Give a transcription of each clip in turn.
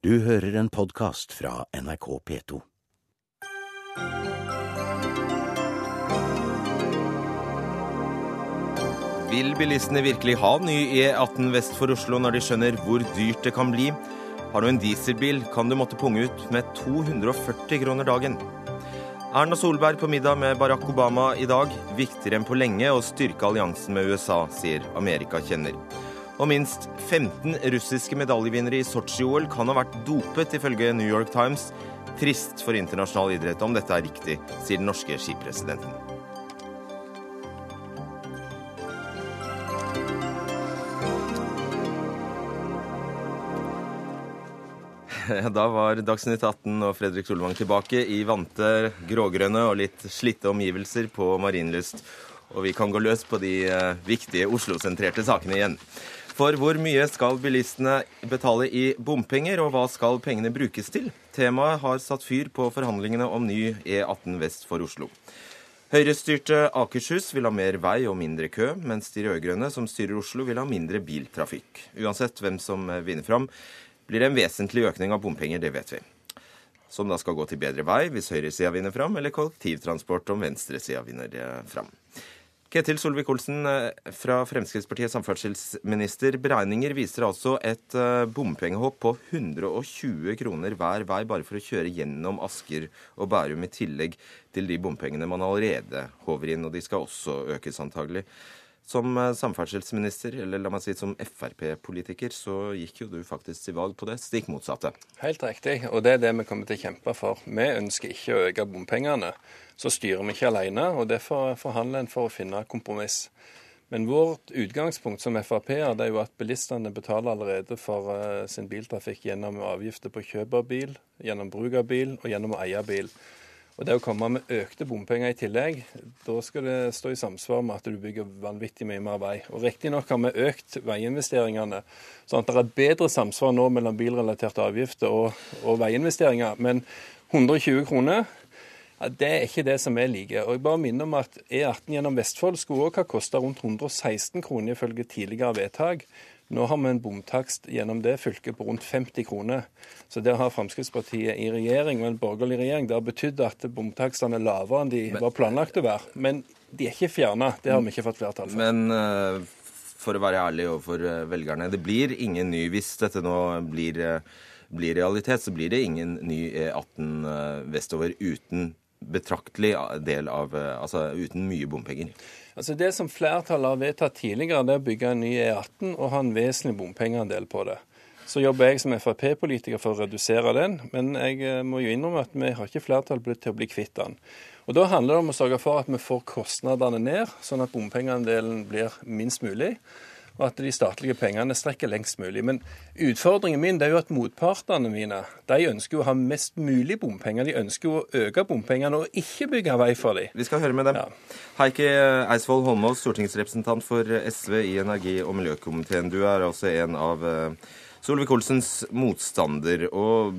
Du hører en podkast fra NRK P2. Vil bilistene virkelig ha ny E18 vest for Oslo når de skjønner hvor dyrt det kan bli? Har du en dieselbil, kan du måtte punge ut med 240 kroner dagen. Erna Solberg på middag med Barack Obama i dag. Viktigere enn på lenge å styrke alliansen med USA, sier Amerika Amerikakjenner. Og minst 15 russiske medaljevinnere i Sotsji-OL kan ha vært dopet, ifølge New York Times. Trist for internasjonal idrett om dette er riktig, sier den norske skipresidenten. Da var Dagsnytt 18 og Fredrik Solvang tilbake i vante, grågrønne og litt slitte omgivelser på Marienlyst. Og vi kan gå løs på de eh, viktige Oslo-sentrerte sakene igjen. For hvor mye skal bilistene betale i bompenger, og hva skal pengene brukes til? Temaet har satt fyr på forhandlingene om ny E18 vest for Oslo. Høyrestyrte Akershus vil ha mer vei og mindre kø, mens de rød-grønne som styrer Oslo vil ha mindre biltrafikk. Uansett hvem som vinner fram, blir det en vesentlig økning av bompenger, det vet vi. Som da skal gå til bedre vei hvis høyresida vinner fram, eller kollektivtransport om venstresida vinner fram. Ketil Solvik-Olsen fra Fremskrittspartiet, samferdselsminister. Beregninger viser altså et bompengehopp på 120 kroner hver vei bare for å kjøre gjennom Asker og Bærum, i tillegg til de bompengene man allerede håver inn. Og de skal også økes, antagelig. Som samferdselsminister, eller la meg si som Frp-politiker, så gikk jo du faktisk til valg på det stikk motsatte. Helt riktig, og det er det vi kommer til å kjempe for. Vi ønsker ikke å øke bompengene. Så styrer vi ikke alene, og derfor forhandler en for å finne kompromiss. Men vårt utgangspunkt som Frp-er det er jo at bilistene betaler allerede for sin biltrafikk gjennom avgifter på kjøp av bil, gjennom bruk av bil og gjennom å eie bil. Og det å komme med økte bompenger i tillegg, da skal det stå i samsvar med at du bygger vanvittig mye mer vei. Og Riktignok har vi økt veiinvesteringene, sånn at det er bedre samsvar nå mellom bilrelaterte avgifter og, og veiinvesteringer. Men 120 kroner ja, det er ikke det som vi liker. Og jeg bare minner om at E18 gjennom Vestfold skulle også ha kosta rundt 116 kroner ifølge tidligere vedtak. Nå har vi en bomtakst gjennom det fylket på rundt 50 kroner. Så der har Fremskrittspartiet i regjering, og en borgerlig regjering, det har betydd at bomtakstene er lavere enn de var planlagt å være. Men de er ikke fjerna. Det har vi ikke fått flertall for. Men uh, for å være ærlig overfor velgerne, det blir ingen ny hvis dette nå blir, blir realitet, så blir det ingen ny E18 vestover uten betraktelig del av Altså uten mye bompenger. Altså Det som flertallet har vedtatt tidligere, det er å bygge en ny E18 og ha en vesentlig bompengeandel på det. Så jobber jeg som Frp-politiker for å redusere den, men jeg må jo innrømme at vi har ikke flertall til å bli kvitt den. Og Da handler det om å sørge for at vi får kostnadene ned, sånn at bompengeandelen blir minst mulig og at de statlige pengene strekker lengst mulig. Men utfordringen min det er jo at motpartene mine de ønsker jo å ha mest mulig bompenger. De ønsker jo å øke bompengene og ikke bygge vei for dem. Vi skal høre med dem. Ja. Heikki Eidsvoll Holmås, stortingsrepresentant for SV i energi- og miljøkomiteen. Du er altså en av Solvik-Olsens motstander. og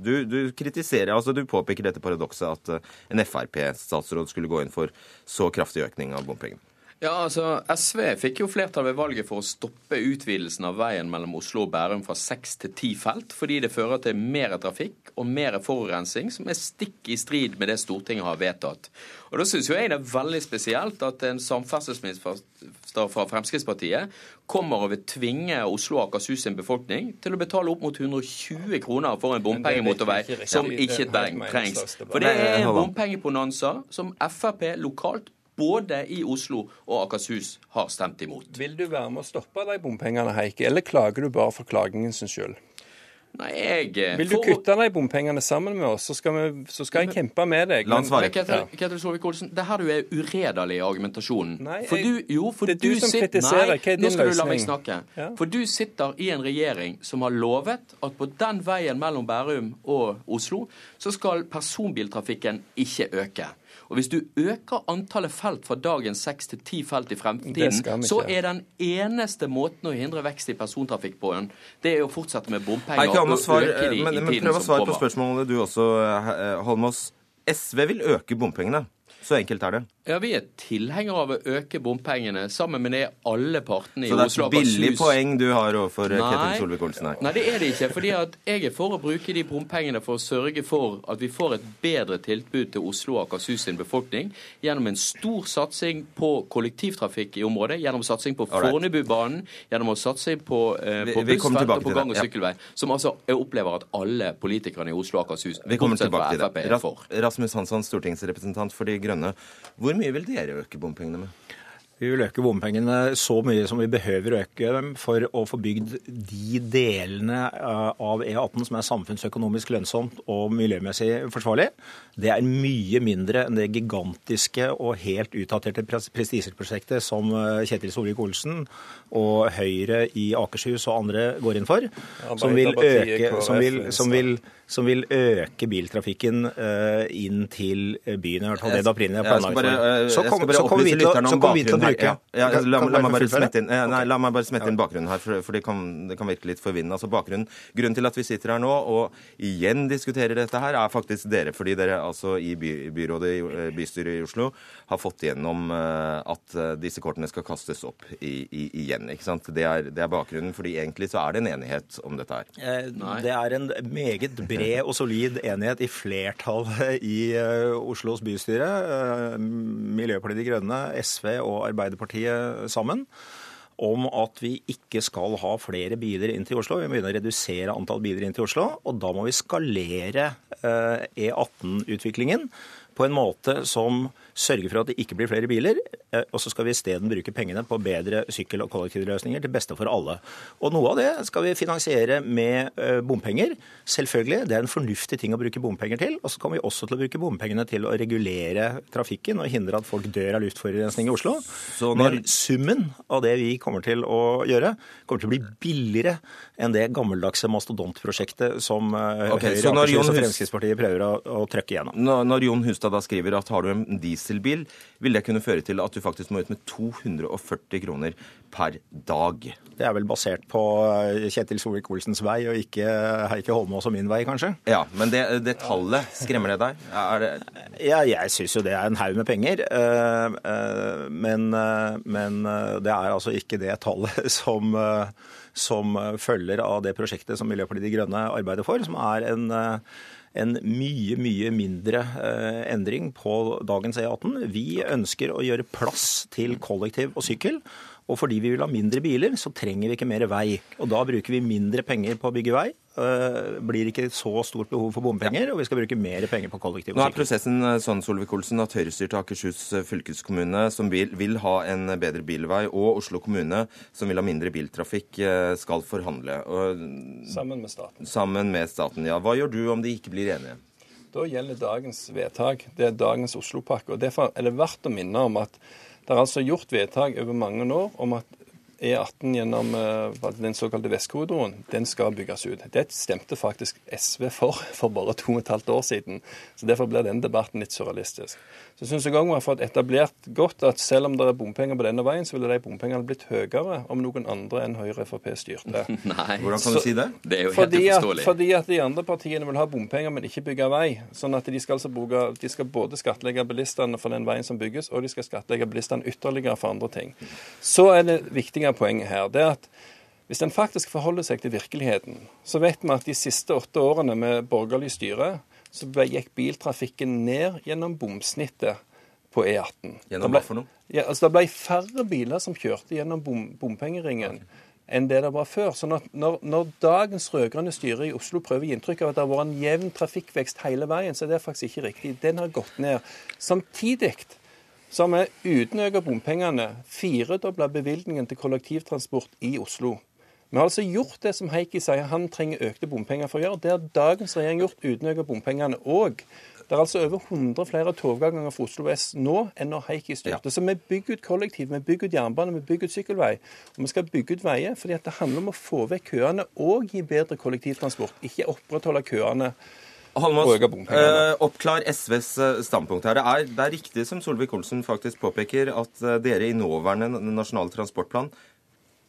du, du, kritiserer, altså du påpeker dette paradokset at en Frp-statsråd skulle gå inn for så kraftig økning av bompengene. Ja, altså SV fikk jo flertall ved valget for å stoppe utvidelsen av veien mellom Oslo og Bærum fra seks til ti felt, fordi det fører til mer trafikk og mer forurensning, som er stikk i strid med det Stortinget har vedtatt. Og Da syns jeg det er veldig spesielt at en samferdselsminister fra Fremskrittspartiet kommer og vil tvinge Oslo og Akershus sin befolkning til å betale opp mot 120 kroner for en bompengemotorvei som ikke trengs. For det er en bompengeponanza som Frp lokalt både i Oslo og Akershus har stemt imot. Vil du være med å stoppe de bompengene, Heike, eller klager du bare for klagingen sin skyld? Nei, jeg... Eh, Vil du for... kutte de bompengene sammen med oss, så skal, vi, så skal jeg kjempe med deg. Han. Ketil Solvik-Olsen, det her du er uredelig i argumentasjonen. Nei, for du, jo, for det er du, du som sitter... kritiserer. Hva er din? Nå skal løsning? du la meg snakke. Ja. For du sitter i en regjering som har lovet at på den veien mellom Bærum og Oslo, så skal personbiltrafikken ikke øke. Og Hvis du øker antallet felt fra dagens seks til ti felt i fremtiden, så er den eneste måten å hindre vekst i persontrafikk på, det er å fortsette med bompenger og øke de men, i men, prøv å svare på spørsmålet du også, Holmås. SV vil øke bompengene. Så enkelt er det. Ja, Vi er tilhengere av å øke bompengene sammen med det alle partene i Oslo Så det er et billig poeng du har overfor Ketil Solvik-Olsen her? Nei, det er det ikke. fordi at jeg er for å bruke de bompengene for å sørge for at vi får et bedre tilbud til Oslo og Akershus sin befolkning gjennom en stor satsing på kollektivtrafikk i området, gjennom satsing på. Fornebubanen, gjennom å satse på, eh, på bussfelt og på gang- og sykkelvei, ja. Som altså jeg opplever at alle politikerne i Oslo og Akershus, Vi kommer bortsett fra tilbake til Frp, det. er for. Rasmus Hansson, stortingsrepresentant for De Grønne. Hvor mye vil dere øke bompengene med? Vi vil øke bompengene så mye som vi behøver å øke dem for å få bygd de delene eh, av E18 som er samfunnsøkonomisk lønnsomt og miljømessig forsvarlig. Det er mye mindre enn det gigantiske og helt utdaterte pres- prestisjeprosjektet som eh, Kjetil Solvik-Olsen og Høyre i Akershus og andre går inn for. Som vil øke, som vil, som vil, som vil øke biltrafikken eh, inn til byen. I hvert fall det det opprinnelig Jeg skal planlagt bare, for. kom- så kommer vi til å- bruke- Ja, ja, la, la, la, meg bare smette inn, eh, nei, la meg bare smette inn bakgrunnen her, for, for det, kan, det kan virke litt forvinnende. Altså bakgrunnen, Grunnen til at vi sitter her nå og igjen diskuterer dette her, er faktisk dere. Fordi dere altså i by, byrådet, i eh, bystyret i Oslo, har fått igjennom eh, at eh, disse kortene skal kastes opp i, i, igjen. ikke sant? Det er, det er bakgrunnen, fordi egentlig så er det en enighet om dette her. Eh, Det er en meget bred og solid enighet i flertallet i uh, Oslos bystyre, Uh, Miljøpartiet De Grønne, SV og Arbeiderpartiet sammen, om at vi ikke skal ha flere biler inn til Oslo. Vi må begynne å redusere antall biler inn til Oslo, og da må vi skalere eh, E18-utviklingen på en måte som sørger for at det ikke blir flere biler, eh, og så skal vi isteden bruke pengene på bedre sykkel- og kollektivløsninger til beste for alle. Og noe av det skal vi finansiere med eh, bompenger. Selvfølgelig, det er en fornuftig ting å bruke bompenger til. Og så kommer vi også til å bruke bompengene til å regulere trafikken og hindre at folk dør av luftforurensning i Oslo. Så når- Men summen av det vi kommer til å gjøre, kommer til å bli billigere enn det gammeldagse mastodontprosjektet som okay, Høyre, Akershus og Fremskrittspartiet prøver å, å trøkke igjennom. Når, når Jon Hustad da skriver at har du en dieselbil, vil det kunne føre til at du faktisk må ut med 240 kroner per dag. Det er vel basert på eh, Kjetil Solvik-Olsens vei, og ikke Heikki Holmås og min vei, kanskje? Ja, men det, det tallet, skremmer det deg? Det, Ja, jeg syns jo det er en haug med penger. eh, eh, Men, men det er altså ikke det tallet som, som følger av det prosjektet som Miljøpartiet De Grønne arbeider for, som er en en mye, mye mindre eh, endring på dagens E18. Vi ønsker å gjøre plass til kollektiv og sykkel. Og fordi vi vil ha mindre biler, så trenger vi ikke mer vei. Og da bruker vi mindre penger på å bygge vei. eh, blir ikke så stort behov for bompenger, og vi skal bruke mer penger på kollektiv Nå er prosessen eh, sånn, Solvik-Olsen, at Høyre-styrte Akershus eh, fylkeskommune, som vil, vil ha en bedre bilvei, og Oslo kommune, som vil ha mindre biltrafikk, skal forhandle. Og, Sammen med staten. sammen med staten. Ja, Hva gjør du om de ikke blir enige? Da gjelder dagens vedtak. Det er dagens Oslopakke. og Derfor er det verdt å minne om at det er altså gjort vedtak over mange år om at E18 gjennom eh, den såkalte Vestkorridoren, den skal bygges ut. Det stemte faktisk SV for for bare to og et halvt år siden. Så Derfor blir den debatten litt surrealistisk. Så syns jeg òg vi har fått etablert godt at selv om det er bompenger på denne veien, så ville de bompengene blitt høyere om noen andre enn Høyre og Frp styrte. Nei. Hvordan kan du si det? Det er jo helt Fordi at, fordi at de andre partiene vil ha bompenger, men ikke bygge vei. Sånn at de skal, altså bruke, de skal både skattlegge bilistene for den veien som bygges, og de skal skattlegge bilistene ytterligere for andre ting. Så er det viktige poenget her. det er at hvis en faktisk forholder seg til virkeligheten, så vet vi at de siste åtte årene med borgerlig styre, så gikk biltrafikken ned gjennom bomsnittet på E18. Gjennom hva for noe? Ja, altså Det ble færre biler som kjørte gjennom bom, bompengeringen enn det det var før. Så når, når, når dagens rød-grønne styre i Oslo prøver å gi inntrykk av at det har vært en jevn trafikkvekst hele veien, så er det faktisk ikke riktig. Den har gått ned. Samtidig så har vi uten å øke bompengene firedobla bevilgningen til kollektivtransport i Oslo. Vi har altså gjort det som Heikki sier han trenger økte bompenger for å gjøre. Det har dagens regjering gjort uten å øke bompengene. Og det er altså over 100 flere togavganger fra Oslo S nå enn når Heikki styrte. Så vi bygger ut kollektiv, vi bygger ut jernbane, vi bygger ut sykkelvei. Og vi skal bygge ut veier fordi det handler om å få vekk køene og gi bedre kollektivtransport, ikke opprettholde køene. Holmås, eh, oppklar SVs eh, standpunkt her. Det er, det er riktig som Solvik-Olsen faktisk påpeker, at eh, dere i nåværende nasjonal transportplan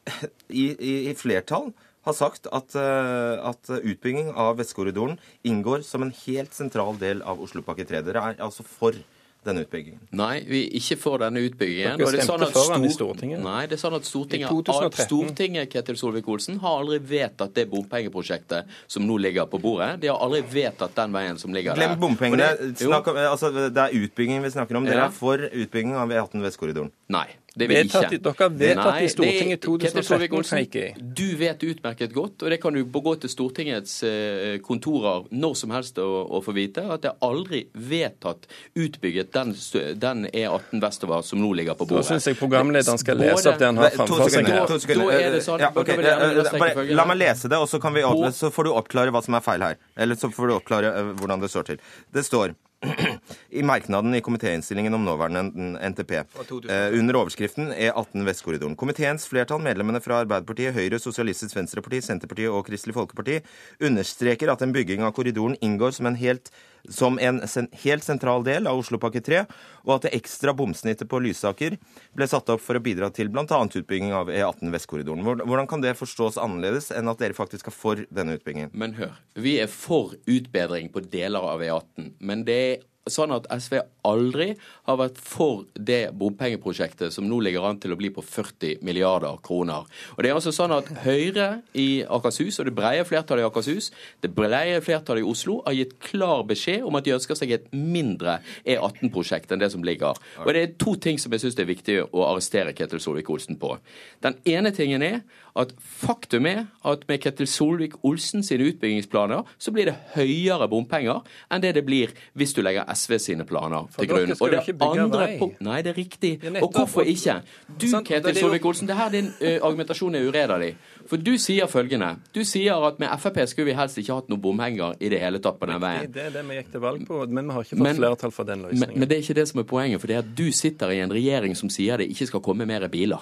i, i, i flertall har sagt at, eh, at utbygging av Vestkorridoren inngår som en helt sentral del av Oslopakke 3. Dere er altså for denne utbyggingen? Nei, vi ikke for denne utbyggingen. Dere stemte sånn for den i Stortinget. Nei, det er sånn at Stortinget, I 2013. Stortinget Ketil Solvik-Olsen, har aldri vedtatt det bompengeprosjektet som nå ligger på bordet. De har aldri vedtatt den veien som ligger Glem der. bompengene. Det- om, altså, det er utbygging vi snakker om. Dere Ja. er for utbygging av E18 Vestkorridoren. Nei. Det vil Vedtatt ikke. dere har vedtatt Nei, i Stortinget det- 2013, Solvik-Olsen, Du vet utmerket godt, og det kan du gå til Stortingets eh, kontorer når som helst og, og få vite, at det er aldri vedtatt utbygget den, den E18 vestover som nå ligger på Da bordet. syns jeg programlederen skal Både- lese opp det han har framfor seg. Da sånn- da eh. La meg lese det, og så, kan vi, så får du oppklare hva som er feil her. Eller så får du oppklare eh, hvordan det står til. Det står i merknaden i komitéinnstillingen om nåværende NTP eh, under overskriften E18 Vestkorridoren. Komiteens flertall, medlemmene fra Arbeiderpartiet, Høyre, Sosialistisk Venstreparti, Senterpartiet og Kristelig Folkeparti, understreker at en bygging av korridoren inngår som en helt som en helt sentral del av Oslopakke 3, og at det ekstra bomsnittet på Lysaker ble satt opp for å bidra til bl.a. utbygging av E18 Vestkorridoren. Hvordan kan det forstås annerledes enn at dere faktisk er for denne utbyggingen? Men hør, vi er for utbedring på deler av E18. Men det er sånn at SV aldri har vært for det bompengeprosjektet som nå ligger an til å bli på 40 milliarder kroner. Og det er altså sånn at Høyre i Akershus, og det breie flertallet i Akershus, det breie flertallet i Oslo, har gitt klar beskjed om at de ønsker seg et mindre E18-prosjekt enn det som ligger. Og det er to ting som jeg syns det er viktig å arrestere Ketil Solvik-Olsen på. Den ene tingen er at faktum er at med Ketil Solvik-Olsen sine utbyggingsplaner, så blir det høyere bompenger enn det det blir hvis du legger SV sine planer til grunn. Og det andre vei. Nei, det er riktig. Og hvorfor ikke? Du, Ketil Solvik-Olsen, det her din uh, argumentasjon er uredelig. For du sier følgende. Du sier at med Frp skulle vi helst ikke hatt noen bomhenger i det hele tatt på den veien. Det er det vi gikk til valg på, men vi har ikke fått Men- flertall for den Men, løsningen. men det er ikke det som er poenget, for det er at du sitter i en regjering som sier det ikke skal komme mer biler.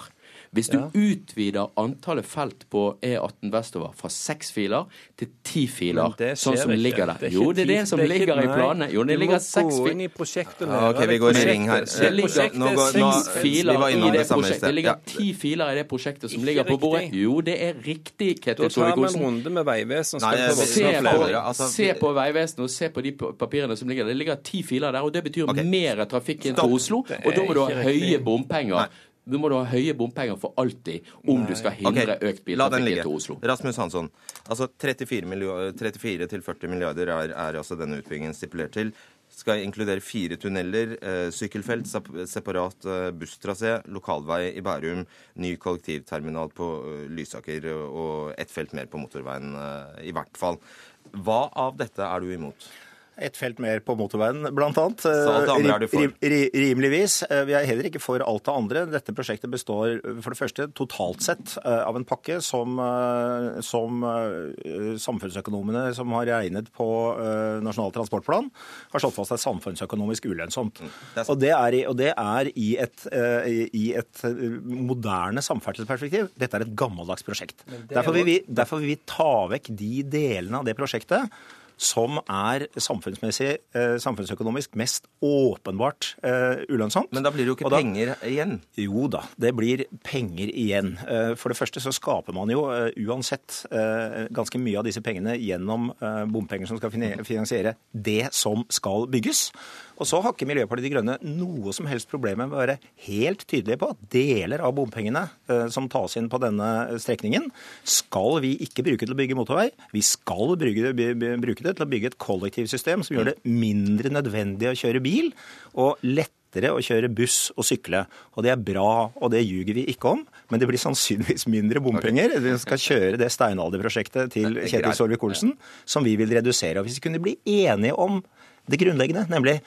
Hvis du Ja. utvider antallet felt på E18 vestover fra seks filer til ti filer, sånn som ikke. ligger der er Jo, det er det som det er ikke- ligger i planene. Jo, det du ligger må seks gå filer. inn i prosjektet og Ja, lære ok, vi går i ring her. Det ligger Nå går- nå- filer vi var i innom det det samme prosjektet. sted. Det ligger ti filer i det prosjektet som Ikke ligger på riktig. bordet. Jo, det er riktig, Da tar vi en runde med Vegvesenet. Se på? Altså, se på Vegvesenet og se på de papirene som ligger der. Det ligger ti filer der, og det betyr mer trafikk inn til Oslo. Og da må du ha høye bompenger. Nei. Da må da ha høye bompenger for alltid om du skal hindre hindre økt biltrafikk til Oslo. Rasmus Hansson. Altså 34, millio- 34 til 40 milliarder er, er altså denne utbyggingen stipulert til. Skal inkludere fire tunneler, eh, sykkelfelt, separat eh, busstrasé, lokalvei i Bærum, ny kollektivterminal på eh, Lysaker og- ett felt mer på motorveien, i hvert fall. Hva av dette er du imot? Et felt mer på motorveien, for? Rim- Rimeligvis. Eh, Vi er heller ikke for alt det andre. Dette prosjektet består for det første totalt sett eh, av en pakke som, eh, som samfunnsøkonomene som har regnet på Nasjonal transportplan, har slått fast er samfunnsøkonomisk ulønnsomt. Mm, det. Og det er i, og det er i et, i- et moderne samferdselsperspektiv. Dette er et gammeldags prosjekt. Derfor vil, vi, derfor vil vi ta vekk de delene av det prosjektet som er eh, samfunnsøkonomisk mest åpenbart eh, ulønnsomt. Men da blir det jo ikke da- penger igjen. Jo da, det blir penger igjen. Eh, For det første så skaper man jo uansett eh, ganske mye av disse pengene gjennom bompenger som skal finansiere det som skal bygges. Og så har ikke Miljøpartiet De Grønne noe som helst problem med å være helt tydelige på at deler av bompengene eh, som tas inn på denne strekningen, skal vi ikke bruke til å bygge motorvei. Vi skal bruke det, bruke det til å bygge et kollektivsystem som gjør det mindre nødvendig å kjøre bil, og lettere å kjøre buss og sykle. Og det er bra, og det ljuger vi ikke om, men det blir sannsynligvis mindre bompenger. Vi skal kjøre det steinalderprosjektet til Kjetil. Solvik-Olsen, som vi vil redusere. Og hvis vi kunne bli enige om det grunnleggende, nemlig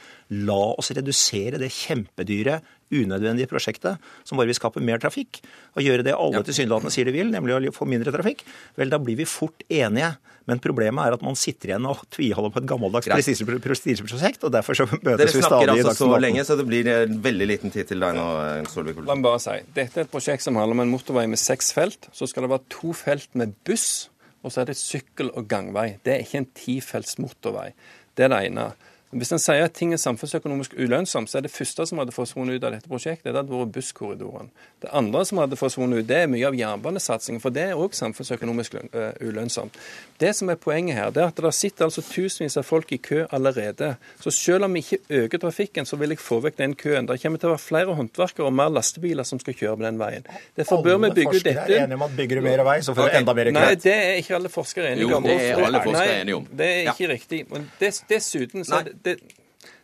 la oss redusere det kjempedyre, unødvendige prosjektet som bare vil skape mer trafikk, og gjøre det alle tilsynelatende sier de vil, nemlig å få mindre trafikk, vel, da blir vi fort enige. Men problemet er at man sitter igjen og tviholder på et gammeldags prestisjeprosjekt, og derfor så Dere møtes vi snakker stadig i altså så Dagsnytt 18. lenge, så det blir en veldig liten tid til deg nå, Solvik La meg bare si, Dette er et prosjekt som handler om en motorvei med seks felt. Så skal det være to felt med buss, og så er det sykkel- og gangvei. Det er ikke en tifelts motorvei. Det er det ene. Hvis en sier at ting er samfunnsøkonomisk ulønnsomt, så er det første som hadde forsvunnet ut av dette prosjektet, det hadde vært busskorridoren. Det andre som hadde forsvunnet ut, det er mye av jernbanesatsingen, for det er òg samfunnsøkonomisk eh, ulønnsomt. Det som er poenget her, det er at det sitter altså tusenvis av folk i kø allerede. Så selv om vi ikke øker trafikken, så vil jeg få vekk den køen. Det kommer til å være flere håndverkere og mer lastebiler som skal kjøre på den veien. Derfor bør vi bygge ut dette. Alle forskere er enige om at bygger du mer vei, så får du enda mer kø. Nei, det er ikke alle forskere enige Jo, det er alle forskere enige om. Det er ikke riktig. Men dess, dessuten så er det, det,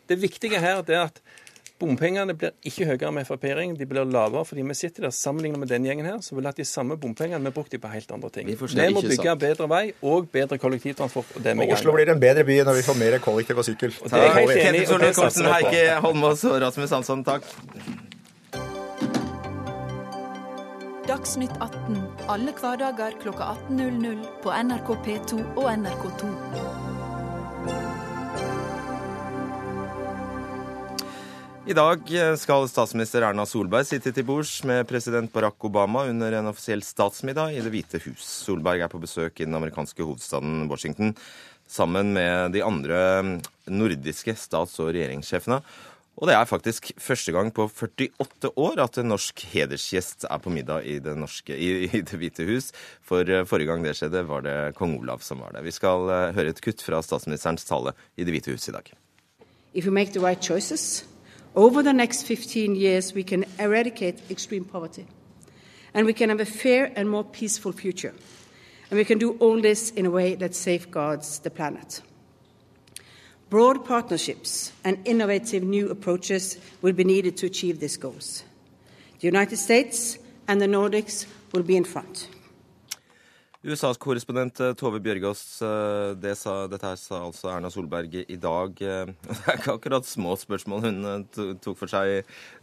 det viktige her det er at bompengene blir ikke høyere med Frp-regjeringen, de blir lavere. fordi vi sitter der sammenlignet med den gjengen her, så vil at de samme bompengene vi brukt de på helt andre ting. Vi Vi, må bygge sant. bedre vei og bedre kollektivtransport. og det Og Oslo blir en bedre by når vi får mer kollektiv og sykkel. det er helt enig Ketil Solvik-Olsen, satser vi på. Heikki Holmås og Rasmus Hansson, takk. Dagsnytt 18 alle hverdager klokka 18.00 på NRK P2 og NRK2. I dag skal statsminister Erna Solberg sitte til bords med president Barack Obama under en offisiell statsmiddag i Det hvite hus. Solberg er på besøk i den amerikanske hovedstaden Washington sammen med de andre nordiske stats- og regjeringssjefene. Og det er faktisk første gang på 48 år at en norsk hedersgjest er på middag i Det, norske, i, i det hvite hus. For eh, forrige gang det skjedde, var det kong Olav som var det. Vi skal eh, høre et kutt fra statsministerens tale i Det hvite hus i dag. if you make the right choices, over the next 15 years, we can eradicate extreme poverty. And we can have a fair and more peaceful future. And we can do all this in a way that safeguards the planet. Broad partnerships and innovative new approaches will be needed to achieve these goals. The United States and the Nordics will be in front. USAs korrespondent eh, Tove Bjørgaas, eh, det sa, dette her sa altså Erna Solberg i dag. Eh, Det er ikke akkurat små spørsmål hun tok for seg i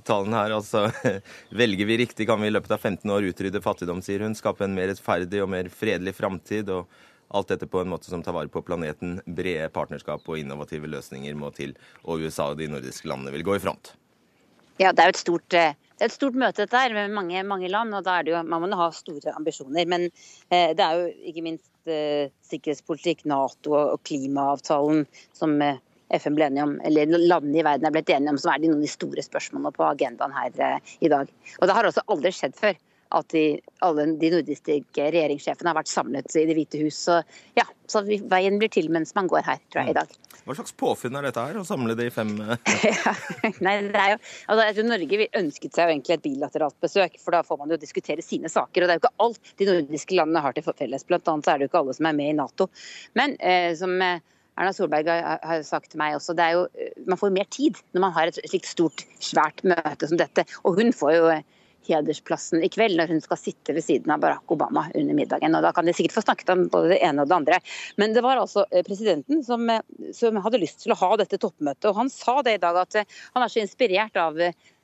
talen her. Altså, velger vi riktig, kan vi i løpet av 15 år utrydde fattigdom, sier hun. Skape en mer rettferdig og mer fredelig framtid. Og alt dette på en måte som tar vare på planeten. Brede partnerskap og innovative løsninger må til. Og USA og de nordiske landene vil gå i front. Ja, det er jo et stort, det er et stort møte dette her med mange, mange land, og da er det jo, man må ha store ambisjoner. Men eh, det er jo ikke minst eh, sikkerhetspolitikk, Nato og klimaavtalen som eh, FN ble enige om, eller landene i verden er blitt enige om, som er de noen av de store spørsmålene på agendaen her eh, i dag. Og det har også aldri skjedd før at de, alle de nordiske regjeringssjefene har vært samlet i Det hvite hus. Så ja, så veien blir til mens man går her, tror jeg, i dag. Hva slags påfunn er dette her, å samle de fem eh, Ja, Nei, det er jo, altså jeg tror Norge ønsket seg jo egentlig et bilateralt besøk, for da får man jo diskutere sine saker. og Det er jo ikke alt de nordiske landene har til felles. Blant annet så er det jo ikke alle som er med i Nato. Men eh, som eh, Erna Solberg har, sagt til meg også, det er jo, eh, man får mer tid når man har et slikt stort, svært møte som dette. Og hun får jo hedersplassen i kveld når hun skal sitte ved siden av Barack Obama under middagen. og Da kan de sikkert få snakket om både det ene og det andre. Men det var altså eh, presidenten som, eh, som hadde lyst til å ha dette toppmøtet. og Han sa det i dag at eh, han er så inspirert av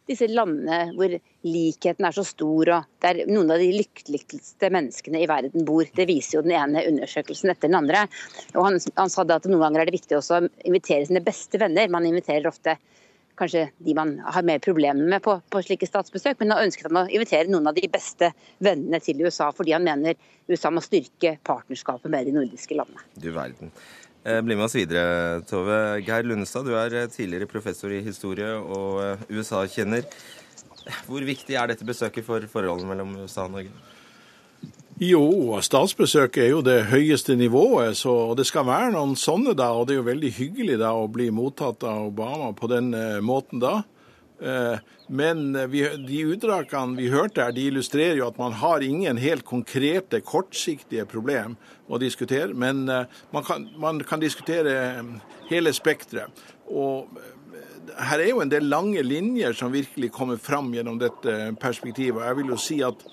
disse landene hvor likheten er så stor, og der noen av de lykkeligste menneskene i verden bor. Det viser jo den ene undersøkelsen etter den andre. Og han, han sa at noen ganger er det viktig å invitere sine beste venner. Man inviterer ofte kanskje de man har mer problemer med på, på slike statsbesøk, men har ønsket han å invitere noen av de beste vennene til USA, fordi han mener USA må styrke partnerskapet med de nordiske landene. Du verden. Eh, Bli med oss videre, Tove. Geir Lundestad, du er eh, tidligere professor i historie og eh, USA-kjenner. Hvor viktig er dette besøket for forholdet mellom USA og Norge? Jo, statsbesøk er jo det høyeste nivået, så det skal være noen sånne da. Og det er jo veldig hyggelig da å bli mottatt av Obama på den eh, måten da. Eh, men vi, de utdragene vi hørte her, de illustrerer jo at man har ingen helt konkrete, kortsiktige problem å diskutere. Men eh, man, kan, man kan diskutere hele spekteret. Og her er jo en del lange linjer som virkelig kommer fram gjennom dette perspektivet. Og jeg vil jo si at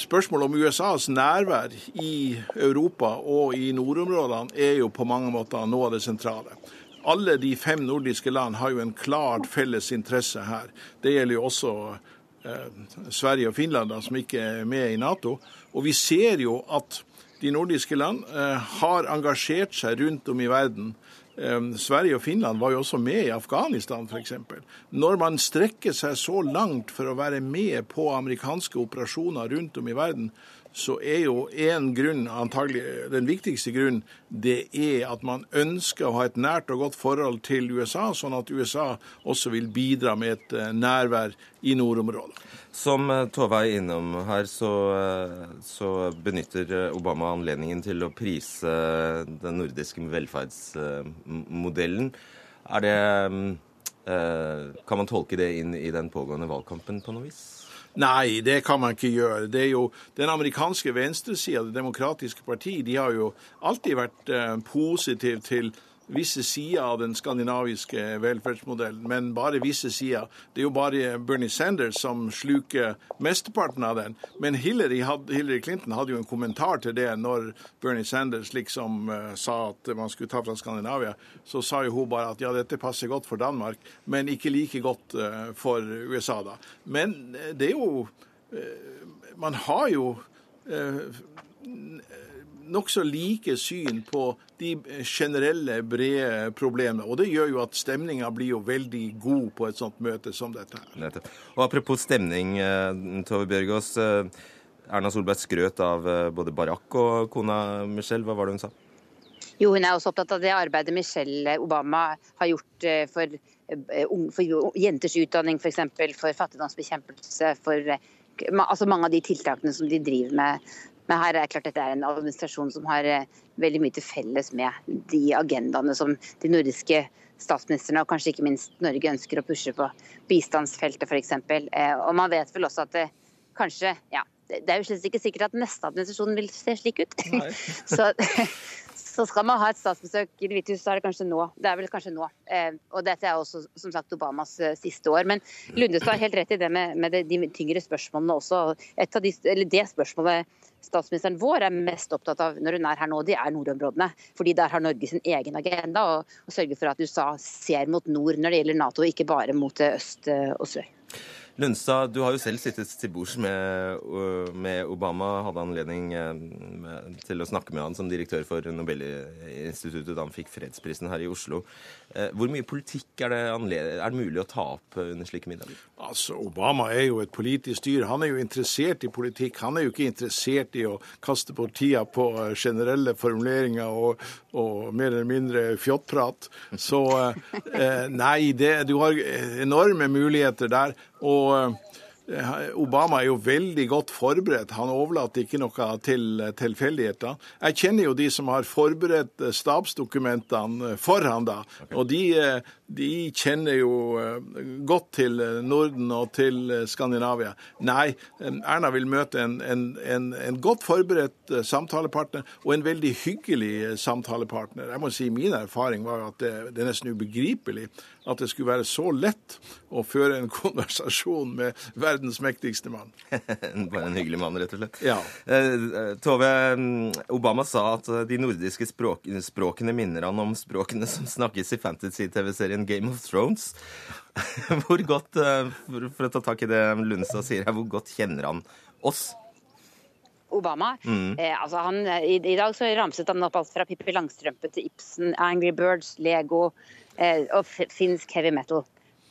Spørsmålet om USAs nærvær i Europa og i nordområdene er jo på mange måter noe av det sentrale. Alle de fem nordiske land har jo en klart felles interesse her. Det gjelder jo også eh, Sverige og Finland, da, som ikke er med i Nato. Og vi ser jo at de nordiske land eh, har engasjert seg rundt om i verden. Eh, Sverige og Finland var jo også med i Afghanistan f.eks. Når man strekker seg så langt for å være med på amerikanske operasjoner rundt om i verden, så er jo en grunn, antagelig den viktigste grunnen, det er at man ønsker å ha et nært og godt forhold til USA, sånn at USA også vil bidra med et eh, nærvær i nordområdet. Som eh, Tove er innom her, så, eh, så, benytter Obama anledningen til å prise den nordiske velferdsmodellen. Er det Kan man tolke det inn i den pågående valgkampen på noe vis? Nei, det kan man ikke gjøre. Det er jo Den amerikanske venstresida, Det demokratiske parti, de har jo alltid vært eh, positiv til visse sider av den skandinaviske velferdsmodellen, men bare visse sider. Det er jo bare Bernie Sanders som sluker mesteparten av den. Men Hillary, had, Hillary Clinton hadde jo en kommentar til det når Bernie Sanders liksom uh, sa at man skulle ta fra Skandinavia. Så sa jo hun bare at ja, dette passer godt for Danmark, men ikke like godt uh, for USA, da. Men uh, det er jo Man har jo nokså like syn på de generelle, brede problemene. Og det gjør jo at stemninga blir jo veldig god på et sånt møte som dette her. Og Apropos stemning, eh, Tove Bjørgaas. Eh, Erna Solberg skrøt av eh, både Barack og kona Michelle. Hva var det hun sa? Jo, Hun er også opptatt av det arbeidet Michelle Obama har gjort for, for jenters utdanning, f.eks. For, for fattigdomsbekjempelse, for altså mange av de tiltakene som de driver med men her er det klart at det er en administrasjon som har eh, veldig mye til felles med de agendaene som de nordiske statsministrene og kanskje ikke minst Norge ønsker å pushe på bistandsfeltet f.eks. Eh, og man vet vel også at det kanskje ja, det er jo slett ikke sikkert at neste administrasjon vil se slik ut. så, så skal man ha et statsbesøk i Det hvite hus, så er det kanskje nå. Det er vel kanskje nå. Eh, og dette er også som sagt Obamas eh, siste år. Men Lundestad har helt rett i det med, med de, de, tyngre spørsmålene også. Et av de, eller det spørsmålet statsministeren vår er mest opptatt av når hun er her nå, det er nordområdene. Fordi der har Norge sin egen agenda, og, og sørger for at USA ser mot nord når det gjelder Nato, ikke bare mot øst og sør. Lundstad, du har jo selv sittet til bords med, med, Obama. Hadde anledning til å snakke med han som direktør for Nobelinstituttet da han fikk fredsprisen her i Oslo. Eh, hvor mye politikk er det, er det mulig å ta opp under slike middager? Altså, Obama er jo et politisk dyr. Han er jo interessert i politikk. Han er jo ikke interessert i å kaste bort tida på eh, generelle formuleringer og, og mer eller mindre fjottprat. Så eh, nei, det, du har enorme muligheter der. Og eh, Obama er jo veldig godt forberedt. Han overlater ikke noe til tilfeldigheter. Jeg kjenner jo de som har forberedt stabsdokumentene for han da. Og de, eh, de, kjenner jo eh, godt til Norden og til Skandinavia. Nei, Erna vil møte en, en, en, en godt forberedt samtalepartner, og en veldig hyggelig samtalepartner. Jeg må si Min erfaring var at det, det er nesten ubegripelig at det skulle være så lett å føre en konversasjon med verdens mektigste mann. Bare en hyggelig mann, rett og slett. Ja. Eh, Tove, mm, Obama sa at de nordiske språk, språkene minner han om språkene som snakkes i fantasy-TV-serien Game of Thrones. Hvor godt, eh, for å ta tak i det Lundstad sier her, hvor godt kjenner han oss? Obama. Mm. Eh, altså han, i, i, dag så ramset han opp alt fra Pippi Langstrømpe til Ibsen, Angry Birds, Lego, Eh, og finsk heavy metal.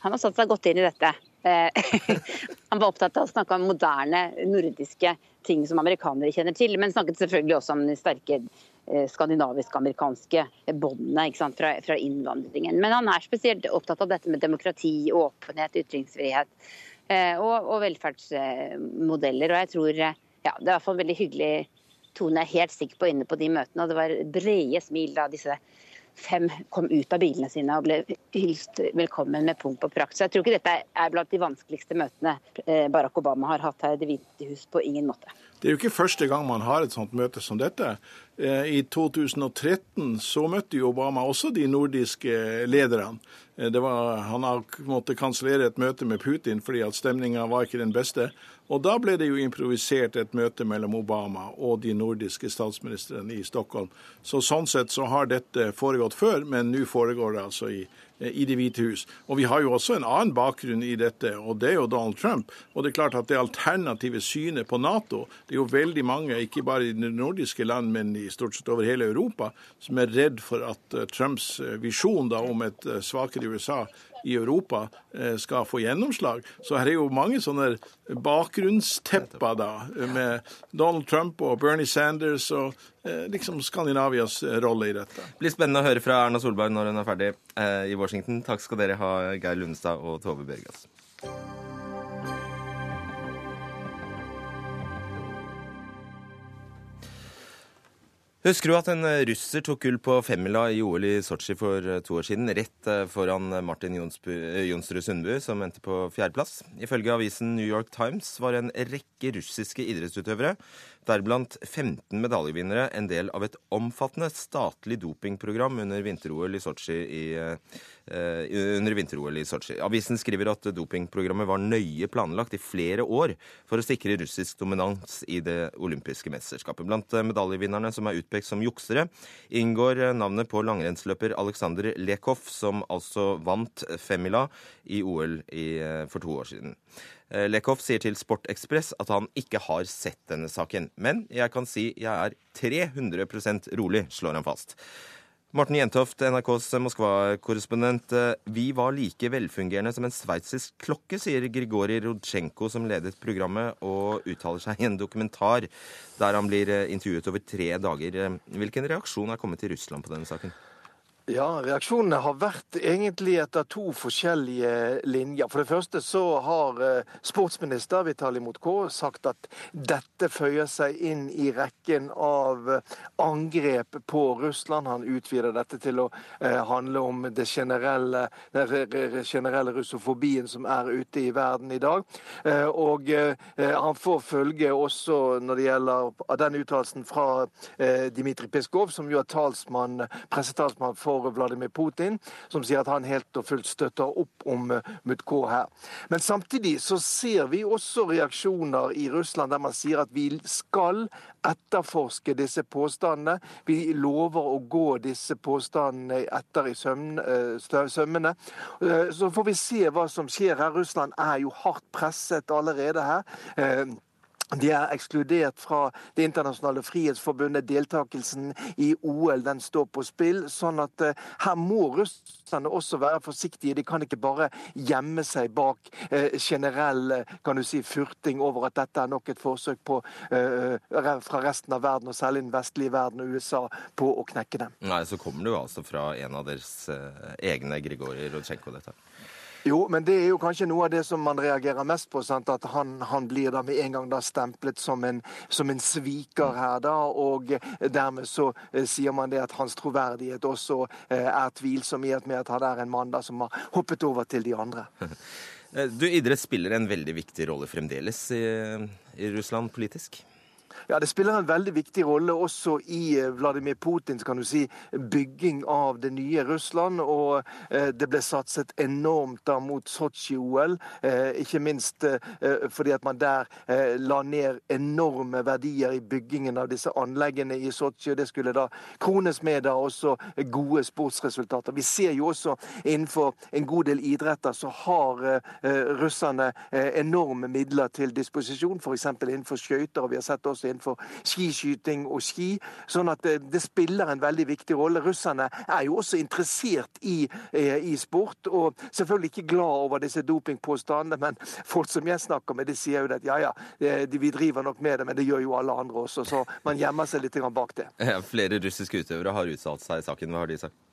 Han har satt seg godt inn i dette. Eh, han var opptatt av å snakke om moderne nordiske ting som amerikanere kjenner til, men snakket selvfølgelig også om de sterke eh, skandinavisk-amerikanske båndene fra, fra, innvandringen. Men han er spesielt opptatt av dette med demokrati, åpenhet, ytringsfrihet og, og velferdsmodeller. Og jeg tror ja, det er i hvert fall veldig hyggelig tone jeg er helt sikker på inne på de møtene. Og det var brede smil da disse fem kom ut av bilene sine og ble hilst velkommen med pomp og prakt. Så jeg tror ikke dette er blant de vanskeligste møtene eh, Barack Obama har hatt her i Det hvite hus. På ingen måte. Det er jo ikke første gang man har et sånt møte som dette. Eh, I 2013 så møtte jo Obama også de nordiske lederne. Eh, var, han måtte kansellere et møte med Putin fordi at stemninga var ikke den beste. Og da ble det jo improvisert et møte mellom Obama og de nordiske statsministrene i Stockholm. Så sånn sett så har dette foregått før, men nå foregår det altså i, i Det hvite hus. Og vi har jo også en annen bakgrunn i dette, og det er jo Donald Trump. Og det er klart at det alternative synet på Nato Det er jo veldig mange, ikke bare i de nordiske land, men i stort sett over hele Europa, som er redd for at eh, Trumps eh, visjon da om et eh, svakere USA i Europa eh, skal få gjennomslag. Så her er jo mange sånne bakgrunnstepper da, med Donald Trump og Bernie Sanders og eh, liksom Skandinavias rolle i dette. Det blir spennende å høre fra Erna Solberg når hun er ferdig i Washington. Takk skal dere ha, Geir Lundestad og Tove Bjørgas. Husker du at en eh, russer tok gull på femmila i OL i Sotsji for eh, to år siden, rett eh, foran Martin Jonsrud Sundbu, som endte på fjerdeplass? Ifølge avisen New York Times var en rekke russiske idrettsutøvere deriblant 15 medaljevinnere, en del av et omfattende statlig dopingprogram under vinter-OL i Sotsji. Vinter-OL i Sotsji. Avisen skriver at dopingprogrammet var nøye planlagt i flere år for å sikre russisk dominans i det olympiske mesterskapet. Blant eh, medaljevinnerne som er utpekt som juksere, inngår navnet på langrennsløper Aleksandr Lekov, som altså vant femmila i OL for to år siden. Eh, Lekhoff sier til Sport Ekspress at han ikke har sett denne saken. Men jeg kan si jeg er 300% rolig, slår han fast. Morten Jentoft, NRKs Moskva-korrespondent. Eh, vi var like velfungerende som en sveitsisk klokke, sier Grigorij Rodsjenko, som ledet programmet, og uttaler seg i en dokumentar der han blir eh, intervjuet over tre dager. Hvilken reaksjon er kommet til Russland på denne saken? Ja, reaksjonene har vært egentlig etter to forskjellige linjer. For det første så har eh, sportsminister Vitali Motko sagt at dette føyer seg inn i rekken av eh, angrep på Russland. Han utvider dette til å eh, handle om det generelle, den generelle russofobien som er ute i verden i dag. Og han får følge også når det gjelder den uttalelsen fra Dmitrij Peskov, som jo er talsmann, pressetalsmann for for Vladimir Putin, som sier at han helt og fullt støtter opp om eh, Mutko her. Men samtidig så ser vi også reaksjoner i Russland der man sier at vi skal etterforske disse påstandene. Vi lover å gå disse påstandene etter i eh, sømmene. Eh, så får vi se hva som skjer her. Russland er jo hardt presset allerede her. De er ekskludert fra Det internasjonale frihetsforbundet. Deltakelsen i OL den står på spill. sånn at uh, her må russerne også være forsiktige. De kan ikke bare gjemme seg bak uh, generell kan du si, furting over at dette er nok et forsøk på, uh, fra resten av verden, og særlig den vestlige verden og USA, på å knekke dem. Nei, Så kommer jo altså fra en av deres egne, Grigorij Rodsjenko, dette. Jo, men det er jo kanskje noe av det som man reagerer mest på. Sant? At han, han, blir da med en gang da stemplet som en, som en sviker her, da. Og dermed så eh, sier man det at hans troverdighet også eh, er tvilsom i og med at han er en mann da som har hoppet over til de andre. Eh, du, Idrett spiller en veldig viktig rolle fremdeles i, i Russland politisk? Ja, Det spiller en veldig viktig rolle også i eh, Vladimir Putins kan du si, bygging av det nye Russland. Og eh, det ble satset enormt da mot Sotsji-OL. Eh, ikke minst fordi at man der la ned enorme verdier i byggingen av disse anleggene i Sotsji. og Det skulle da krones med da også gode sportsresultater. Vi ser jo også innenfor en god del idretter så har russerne enorme midler til disposisjon, f.eks. innenfor skøyter. og vi har sett også innenfor skiskyting og ski. Sånn at det, det, spiller en veldig viktig rolle. Russerne er jo også interessert i, eh, i sport, og selvfølgelig ikke glad over disse dopingpåstandene, men folk som jeg snakker med, de sier jo at ja ja, de, vi driver nok med det, men det gjør jo alle andre også. Så man gjemmer seg litt bak det. Flere russiske utøvere har uttalt seg i saken. Hva har de sagt?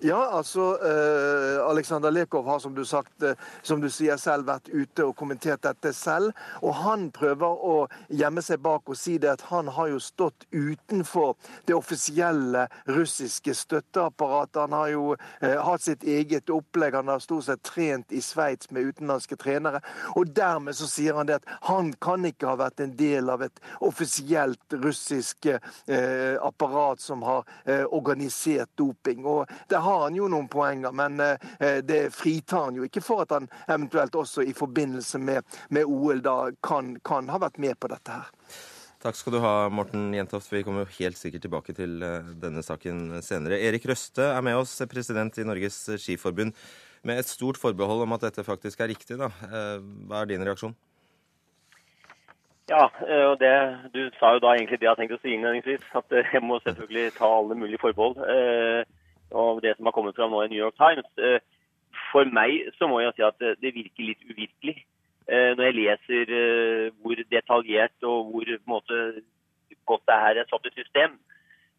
Ja, altså eh, Aleksandr Lekov har som du, sagt, eh, som du sier selv vært ute og kommentert dette selv. Og han prøver å gjemme seg bak og si det at han har jo stått utenfor det offisielle russiske støtteapparatet. Han har jo eh, hatt sitt eget opplegg. Han har stort sett trent i Sveits med utenlandske trenere. Og dermed så sier han det at han kan ikke ha vært en del av et offisielt russisk eh, apparat som har eh, organisert doping. Og der har han jo noen poenger, men eh, det fritar han jo ikke for at han eventuelt også i forbindelse med, med OL da kan, kan ha vært med på dette her. Takk skal du ha, Morten Jentoft. Vi kommer jo helt sikkert tilbake til eh, denne saken senere. Erik Røste er med oss, president i Norges Skiforbund. Med et stort forbehold om at dette faktisk er riktig, da. Eh, hva er din reaksjon? Ja, og det, Du sa jo da egentlig det jeg har tenkt å si innledningsvis. At jeg må selvfølgelig ta alle mulige forbehold og det som har kommet fram nå i New York Times. Eh, for meg så må jeg si at det, det virker litt uvirkelig. Eh, når jeg leser eh, hvor detaljert og hvor måte, godt det her er satt i system.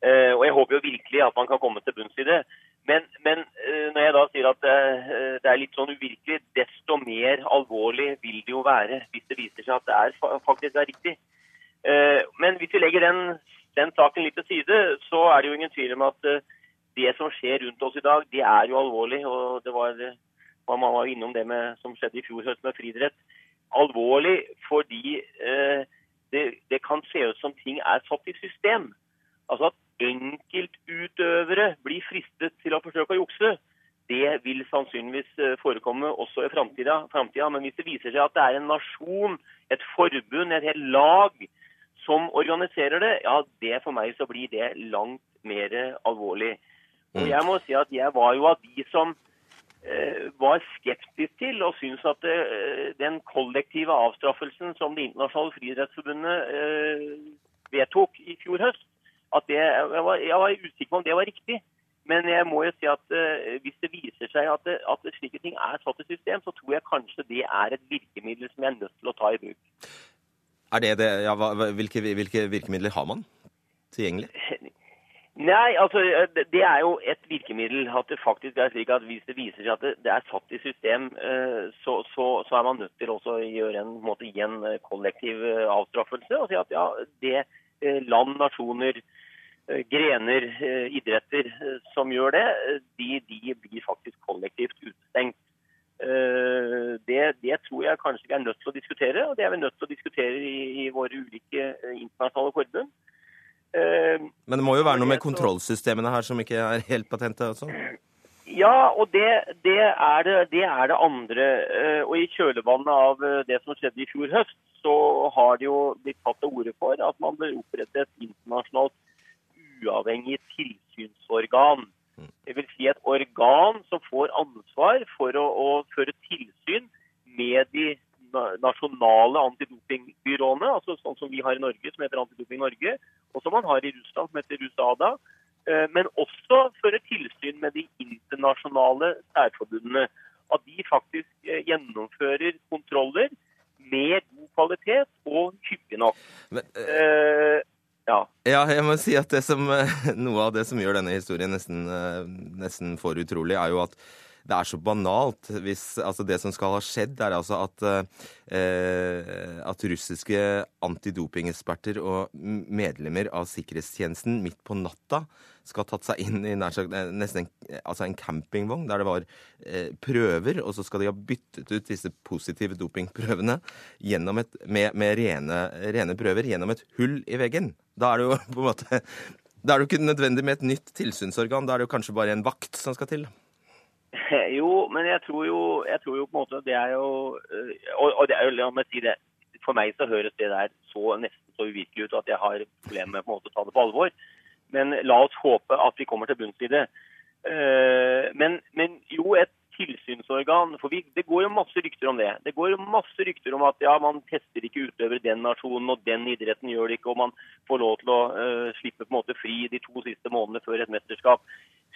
Eh, og jeg håper jo virkelig at man kan komme til bunns i det. Men, men eh, når jeg da sier at eh, det er litt sånn uvirkelig, desto mer alvorlig vil det jo være hvis det viser seg at det er, faktisk er riktig. Eh, Men hvis vi legger den, den saken litt til side, så er det jo ingen tvil om at eh, det som skjer rundt oss i dag, det er jo alvorlig. Og det var, man var innom det med, som skjedde i fjor høst med friidrett. Alvorlig fordi eh, det, det kan se ut som ting er satt i system. Altså at enkeltutøvere blir fristet til å forsøke å jukse. Det vil sannsynligvis eh, forekomme også i framtida. Men hvis det viser seg at det er en nasjon, et forbund, et helt lag som organiserer det, ja, det for meg så blir det langt mer alvorlig. Og jeg må si at jeg var jo av de som eh, var skeptisk til og syntes at eh, den kollektive avstraffelsen som Det internasjonale friidrettsforbundet eh, vedtok i fjor høst, at det, jeg, var, jeg var usikker på om det var riktig. Men jeg må jo si at eh, hvis det viser seg at, det, at det slike ting er satt i system, så tror jeg kanskje det er et virkemiddel som jeg er nødt til å ta i bruk. Er det det, ja, hva, hvilke, hvilke virkemidler har man tilgjengelig? Nei, altså det- det er jo et virkemiddel. At det faktisk er slik at hvis det viser seg at det, er satt i system, eh, så, så, så er man nødt til også å gjøre en, måte, gi en eh, kollektiv eh, avstraffelse. Og si at ja, det eh, land, nasjoner, eh, grener, eh, idretter eh, som gjør det, eh, de, de blir faktisk kollektivt utestengt. Eh, Det, det tror jeg kanskje vi er nødt til å diskutere, og det er vi nødt til å diskutere i, i våre ulike eh, internasjonale forbund. Eh, Men det må jo være noe med kontrollsystemene her som ikke er helt patente også? Ja, og det, det, er det, det er det andre. Eh, Og i kjølvannet av eh, det som skjedde i fjor høst, så har det jo blitt tatt til orde for at man bør opprette et internasjonalt uavhengig tilsynsorgan. Det vil si et organ som får ansvar for å, å føre tilsyn med de nasjonale antidopingbyråene, altså sånn som vi har i Norge, som heter Antidoping Norge, og som man har i Russland, som heter Rusada. Eh, Men også føre tilsyn med de internasjonale særforbundene. At de faktisk eh, gjennomfører kontroller med god kvalitet og hyppig nok. Men, uh, ja. Ja, jeg må si at det som, noe av det som gjør denne historien nesten, nesten for utrolig, er jo at det er så banalt. Hvis, altså det som skal ha skjedd, er altså at, eh, at russiske antidopingeksperter og medlemmer av sikkerhetstjenesten midt på natta skal ha tatt seg inn i nær sagt, eh, nesten en, altså en campingvogn der det var eh, prøver, og så skal de ha byttet ut disse positive dopingprøvene et, med, med rene, rene prøver gjennom et hull i veggen. Da er det jo på en måte da er det jo ikke nødvendig med et nytt tilsynsorgan. Da er det jo kanskje bare en vakt som skal til. Jo, men jeg tror jo, jeg tror jo på en måte det er jo øh, Og, og det er jo, la meg si det, for meg så høres det der så nesten så uvirkelig ut at jeg har problemer med på en måte å ta det på alvor. Men la oss håpe at vi kommer til bunns i det. Eh, men jo, et tilsynsorgan For vi, det går jo masse rykter om det. Det går jo masse rykter om at ja, man tester ikke utøvere den nasjonen, og den idretten gjør det ikke, og man får lov til å uh, slippe på en måte fri de to siste månedene før et mesterskap.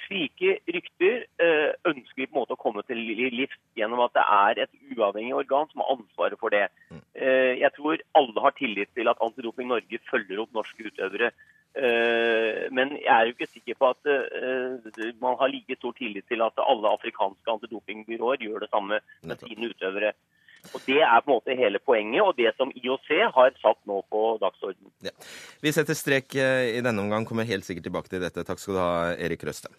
Slike rykter uh, ønsker vi på en måte å komme til li- livs gjennom at det er et uavhengig organ som har ansvaret for det. Uh, jeg tror alle har tillit til at Antidoping Norge følger opp norske utøvere. Eh, men jeg er jo ikke sikker på at eh, man har like stor tillit til at alle afrikanske antidopingbyråer gjør det samme med sine utøvere. Og Det er på en måte hele poenget, og det som IOC har satt nå på dagsordenen. Ja. Vi setter strek eh, i denne omgang, kommer helt sikkert tilbake til dette. Takk skal du ha, Erik Røste.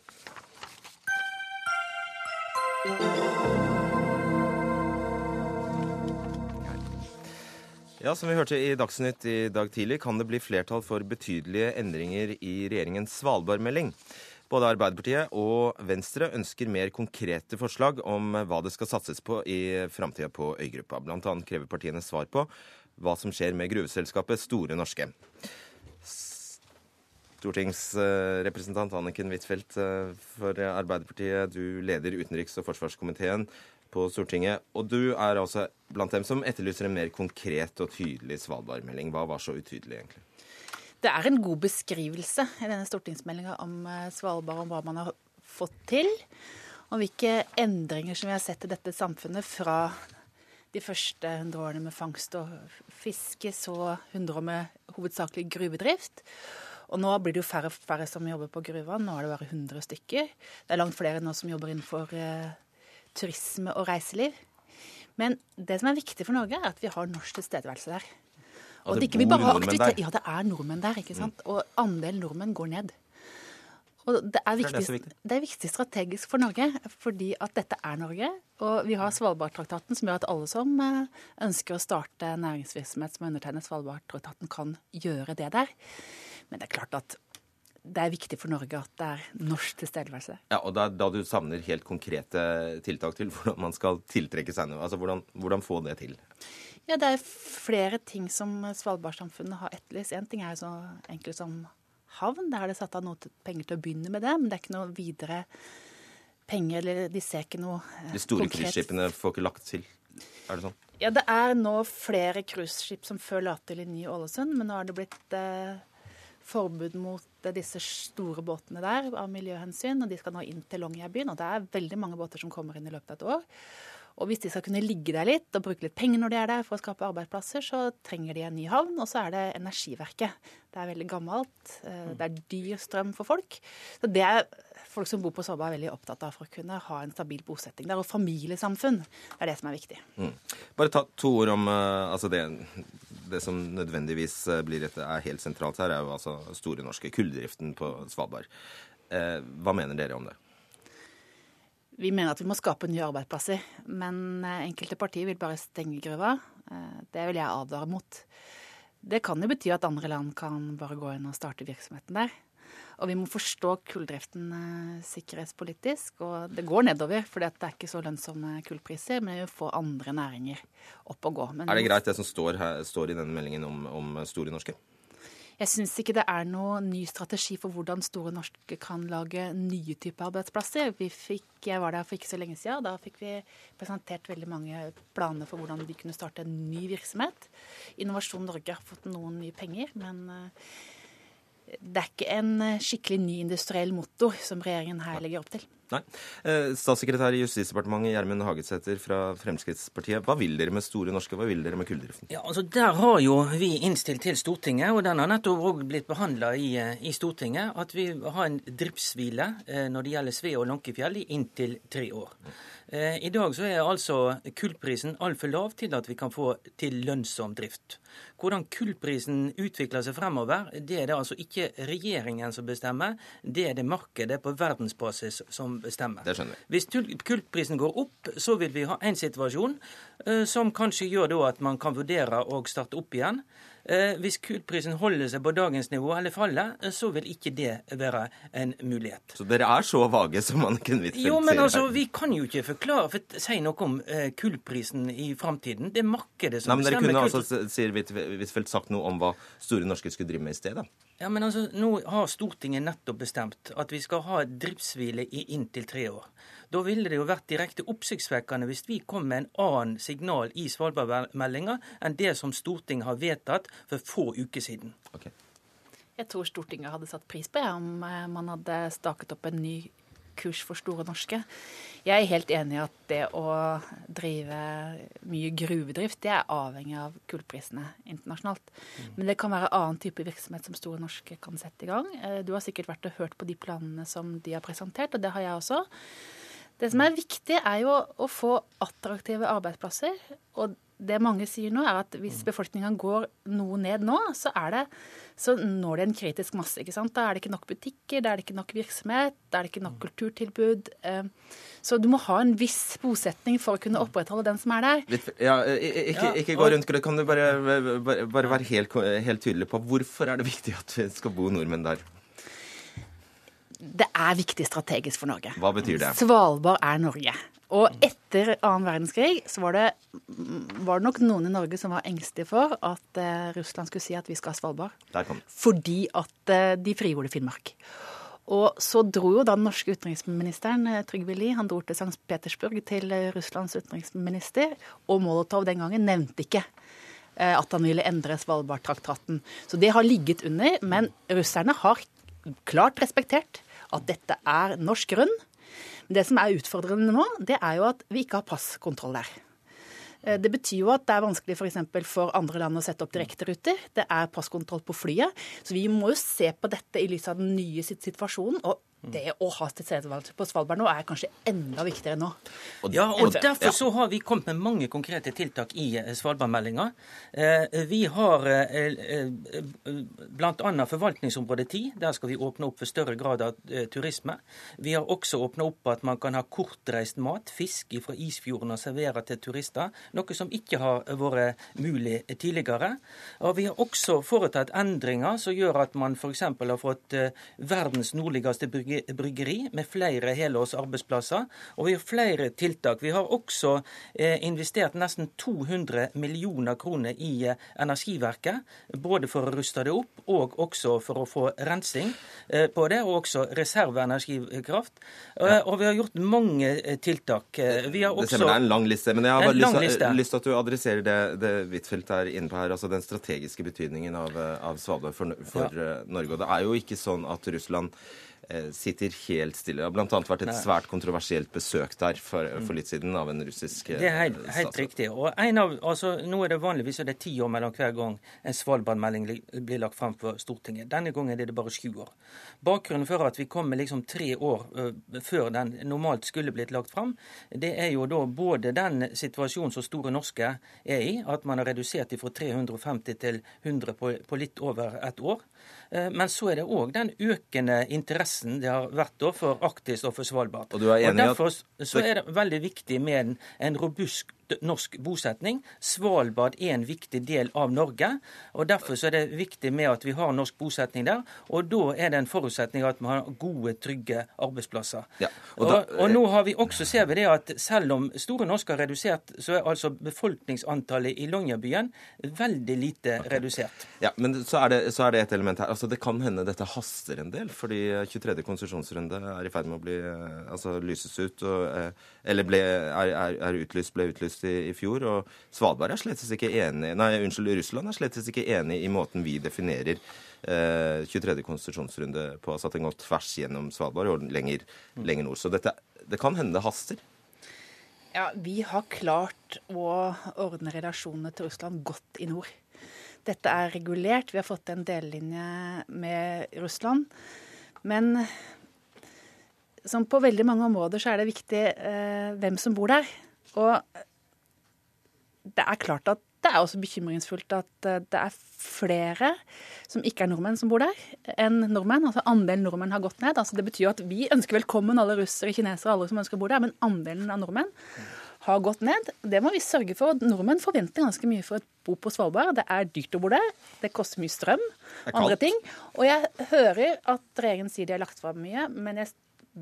Ja, Som vi hørte i Dagsnytt i dag tidlig, kan det bli flertall for betydelige endringer i regjeringens svalbardmelding. Både Arbeiderpartiet og Venstre ønsker mer konkrete forslag om hva det skal satses på i framtida på øygruppa. Blant annet krever partiene svar på hva som skjer med gruveselskapet Store Norske. Stortingsrepresentant Anniken Huitfeldt eh, for Arbeiderpartiet, du leder utenriks- og forsvarskomiteen på Stortinget. Og du er altså blant dem som etterlyser en mer konkret og tydelig Svalbard-melding. Hva var så utydelig, egentlig? Det er en god beskrivelse i denne stortingsmeldinga om eh, Svalbard, om hva man har fått til. om hvilke endringer som vi har sett i dette samfunnet fra de første 100 årene med fangst og fiske, så 100 år med hovedsakelig gruvedrift. Og nå blir det jo færre og færre som jobber på gruva. Nå er det bare 100 stykker. Det er langt flere nå som jobber innenfor eh, turisme og reiseliv. Men det som er viktig for Norge, er at vi har norsk tilstedeværelse der. Og at det ikke vi bare har aktivitet-. Ja, det er nordmenn der, ikke sant. Og andelen nordmenn går ned. Og det er, viktig, det viktig, viktig? det er viktig strategisk for Norge, fordi at dette er Norge. Og vi har Svalbardtraktaten, som gjør at alle som eh, ønsker å starte næringsvirksomhet som undertegner Svalbardtraktaten, kan gjøre det der. Men det er klart at det er viktig for Norge at det er norsk tilstedeværelse. Ja, og da, da du savner helt konkrete tiltak til hvordan man skal tiltrekke seg noe. Altså hvordan, hvordan få det til? Ja, det er flere ting som Svalbardsamfunnet har etterlyst. En ting er så enkelt som havn. Der har de satt av noe til- penger til å begynne med det, men det er ikke noe videre penger, eller de ser ikke noe eh, De store konkret. cruiseskipene får ikke lagt til. Er det sånn? Ja, det er nå flere cruiseskip som før la til i Ny-Ålesund, men nå har det blitt eh, forbud mot eh, disse store båtene der av miljøhensyn, og de skal nå inn til Longyearbyen. Og det er veldig mange båter som kommer inn i løpet av et år. Og hvis de skal kunne ligge der litt og bruke litt penger når de er der for å skape arbeidsplasser, så trenger de en ny havn. Og så er det Energiverket. Det er veldig gammelt. eh, Det er dyr strøm for folk. Så det er folk som bor på Svalbard veldig opptatt av for å kunne ha en stabil bosetting der. Og familiesamfunn. Er det som er viktig. Mm. Bare ta to ord om eh, altså det, det som nødvendigvis eh, blir dette er helt sentralt her, er jo altså Store Norske, kulldriften på Svalbard. Eh, hva mener dere om det? Vi mener at vi må skape nye arbeidsplasser, men eh, enkelte partier vil bare stenge gruva. Det vil jeg advare mot. Det kan jo bety at andre land kan bare gå inn og starte virksomheten der. Og vi må forstå kulldriften eh, sikkerhetspolitisk. Og det går nedover, for det er ikke så lønnsomme kullpriser. Men vi får få andre næringer opp og gå. Men Er det greit det som står, her, står i denne meldingen om, om Store Norske? Jeg syns ikke det er noen ny strategi for hvordan Store Norske kan lage nye typer arbeidsplasser. Vi fikk, jeg var der for ikke så lenge siden. Da fikk vi presentert veldig mange planer for hvordan de kunne starte en ny virksomhet. Innovasjon Norge har fått noen nye penger, men eh, det er ikke en eh, skikkelig ny industriell motor som regjeringen her legger opp til. Nei. Eh, statssekretær i Justisdepartementet Gjermund Hagesæter fra Fremskrittspartiet. Hva vil dere med Store Norske? Hva vil dere med kulldriften? Ja, altså Der har jo vi innstilt til Stortinget, og den har nettopp òg blitt behandla i, eh, i Stortinget, at vi har en driftshvile når det gjelder Sve og Lånkefjell i inntil tre år. Eh, I dag så er altså kullprisen altfor lav til at vi kan få til lønnsom drift. Hvordan kullprisen utvikler seg fremover, det er det altså ikke regjeringen som bestemmer, det er det markedet på verdensbasis som bestemmer. Det skjønner vi. Hvis kullprisen går opp, så vil vi ha en situasjon eh, som kanskje gjør da at man kan vurdere å starte opp igjen. Eh, hvis kullprisen holder seg på dagens nivå eller faller, eh, så vil ikke det være en mulighet. Så dere er så vage som man kunne vite? Jo, men altså, vi kan jo ikke forklare, for, si noe om eh, kullprisen i framtiden. Det er markedet som Nei, men Dere kunne kull- altså, sier Huitfeldt, sagt noe om hva Store Norske skulle drive med i stedet? Ja, men altså, Nå har Stortinget nettopp bestemt at vi skal ha driftshvile i inntil tre år. Da ville det jo vært direkte oppsiktsvekkende hvis vi kom med en annen signal i Svalbardmeldinga enn det som Stortinget har vedtatt for få uker siden. Jeg tror Stortinget hadde satt pris på ja, om eh, man hadde staket opp en ny kurs for Store Norske. Jeg er helt enig i at det å drive mye gruvedrift, det er avhengig av kullprisene internasjonalt. Men det kan være annen type virksomhet som Store Norske kan sette i gang. Eh, Du har sikkert vært og hørt på de planene som de har presentert, og det har jeg også. Det som er viktig, er jo å få attraktive arbeidsplasser. Og det mange sier nå, er at hvis befolkninga går noe ned nå, så, er det, så når det en kritisk masse. ikke sant? Da er det ikke nok butikker, da er det ikke nok virksomhet, da er det ikke nok kulturtilbud. Eh, Så du må ha en viss bosetning for å kunne opprettholde den som er der. Litt, ja, ikke, ikke gå rundt det. Kan du bare, bare, bare være helt, helt tydelig på hvorfor er det viktig at det skal bo nordmenn der? Det er viktig strategisk for Norge. Hva betyr det? Svalbard er Norge. Og etter annen verdenskrig så var det, var det nok noen i Norge som var engstelige for at eh, Russland skulle si at vi skal ha Svalbard. Der kom. Fordi at eh, de frigjorde Finnmark. Og så dro jo da den norske utenriksministeren eh, Trygve Lie han dro til St. Petersburg til eh, Russlands utenriksminister, og Molotov den gangen nevnte ikke eh, at han ville endre Svalbardtraktaten. Så det har ligget under, men russerne har klart respektert at dette er norsk grunn. Men det som er utfordrende nå, det er jo at vi ikke har passkontroll der. Eh, det betyr jo at det er vanskelig f.eks. For, for andre land å sette opp direkteruter. Det er passkontroll på flyet. Så vi må jo se på dette i lys av den nye situasjonen. og det å ha tilstedeværelse på Svalbard nå er kanskje enda viktigere nå. Ja, og Derfor så har vi kommet med mange konkrete tiltak i eh, Svalbardmeldinga. Eh, vi har bl.a. forvaltningsområde 10. Der skal vi åpne opp for større grad av turisme. Vi har også åpna opp at man kan ha kortreist mat, fisk fra isfjorden og servere til turister noe som ikke har vært mulig tidligere. Og Vi har også foretatt endringer som gjør at man f.eks. har fått eh, verdens nordligste bryggeri med flere helårs arbeidsplasser. Og vi har flere tiltak. Vi har også eh, investert nesten 200 millioner kroner i eh, Energiverket, både for å ruste det opp og også for å få rensing på det, og også reserveenergikraft. Og vi har gjort mange tiltak. Vi har også... Det er en lang liste. men jeg har bare lyst, lyst til at du adresserer det, det Huitfeldt er inne på her, altså den strategiske betydningen av, av Svalbard for, for ja. Eh, Norge. Og det er jo ikke sånn at Russland Eh, sitter helt stille. Det har bl.a. vært et svært kontroversielt besøk der for, for, litt siden av en russisk Det er helt, eh, helt riktig. Og av, altså, Nå er det vanligvis det er ti år mellom hver gang en Svalbard-melding blir lagt frem for Stortinget. Denne gangen er det bare sju år. Bakgrunnen for at vi kommer liksom tre år før den normalt skulle blitt lagt frem, det er jo da både den situasjonen som Store Norske er i, at man har redusert fra 350 til 100 på, på litt over et år. Uh, men så er det òg den økende interessen det har vært for Arktis og for Svalbard. Og, og Derfor så er det veldig viktig med en, en robust norsk bosetning. Svalbard er en viktig del av Norge. og Derfor er det viktig med at vi har norsk bosetning der. og Da er det en forutsetning at vi har gode, trygge arbeidsplasser. Ja, og, da, og, og, Nå har vi også ser vi det at selv om Store Norske har redusert, så er altså befolkningsantallet i Longyearbyen veldig lite okay. redusert. Ja, Men så er, det, så er det et element her. altså Det kan hende dette haster en del, fordi 23. konsesjonsrunde er i ferd med å bli, eh, altså lyses ut. Og, eh, eller ble, er, er, er utlyst, ble utlyst i, i, fjor. Og Svalbard er slett ikke enig Nei, unnskyld, Russland er slett ikke enig i måten vi definerer eh, 23. konstitusjonsrunde på. Altså at den går tvers gjennom Svalbard og lenger, lenger nord. Så dette, det kan hende det haster. Ja, Vi har klart å ordne relasjonene til Russland godt i nord. Dette er regulert. Vi har fått en delelinje med Russland. Men som på veldig mange områder så er det viktig eh, hvem som bor der. Og det er klart at det er også bekymringsfullt at eh, det er flere som ikke er nordmenn, som bor der, enn nordmenn. Altså Andelen nordmenn har gått ned. Altså Det betyr at vi ønsker velkommen alle russere, kinesere, alle som ønsker å bo der, men andelen av nordmenn har gått ned. Det må vi sørge for. Nordmenn forventer ganske mye for å bo på Svalbard. Det er dyrt å bo der, det koster mye strøm, og andre ting. Og jeg hører at regjeringen sier de har lagt fram mye, men jeg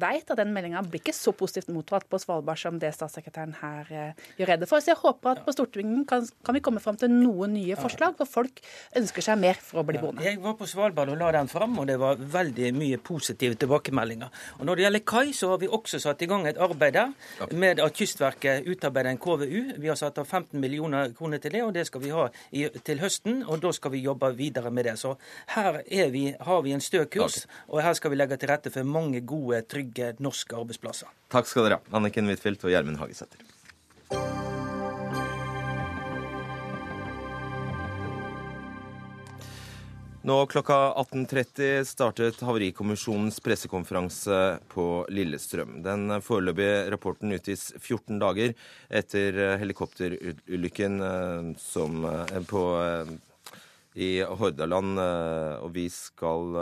vet at den meldinga blir ikke så positivt mottatt på Svalbard som det statssekretæren her eh, gjør redde for. Så jeg håper at på Stortinget kan, kan vi komme fram til noen nye forslag, for folk ønsker seg mer for å bli boende. Jeg var på Svalbard og la den fram, og det var veldig mye positive tilbakemeldinger. Og Når det gjelder kai, så har vi også satt i gang et arbeid der med at Kystverket utarbeider en KVU. Vi har satt av 15 millioner kroner til det, og det skal vi ha i, til høsten. Og da skal vi jobbe videre med det. Så her vi, har vi en stø kurs, og her skal vi legge til rette for mange gode, trygge trygge norske arbeidsplasser. Takk skal dere ha, Anniken Huitfeldt og Gjermund Hagesæter. Nå klokka 18.30 startet Havarikommisjonens pressekonferanse på Lillestrøm. Den foreløpige rapporten utgis 14 dager etter helikopterulykken eh, som eh, på, eh, i Hordaland, og vi skal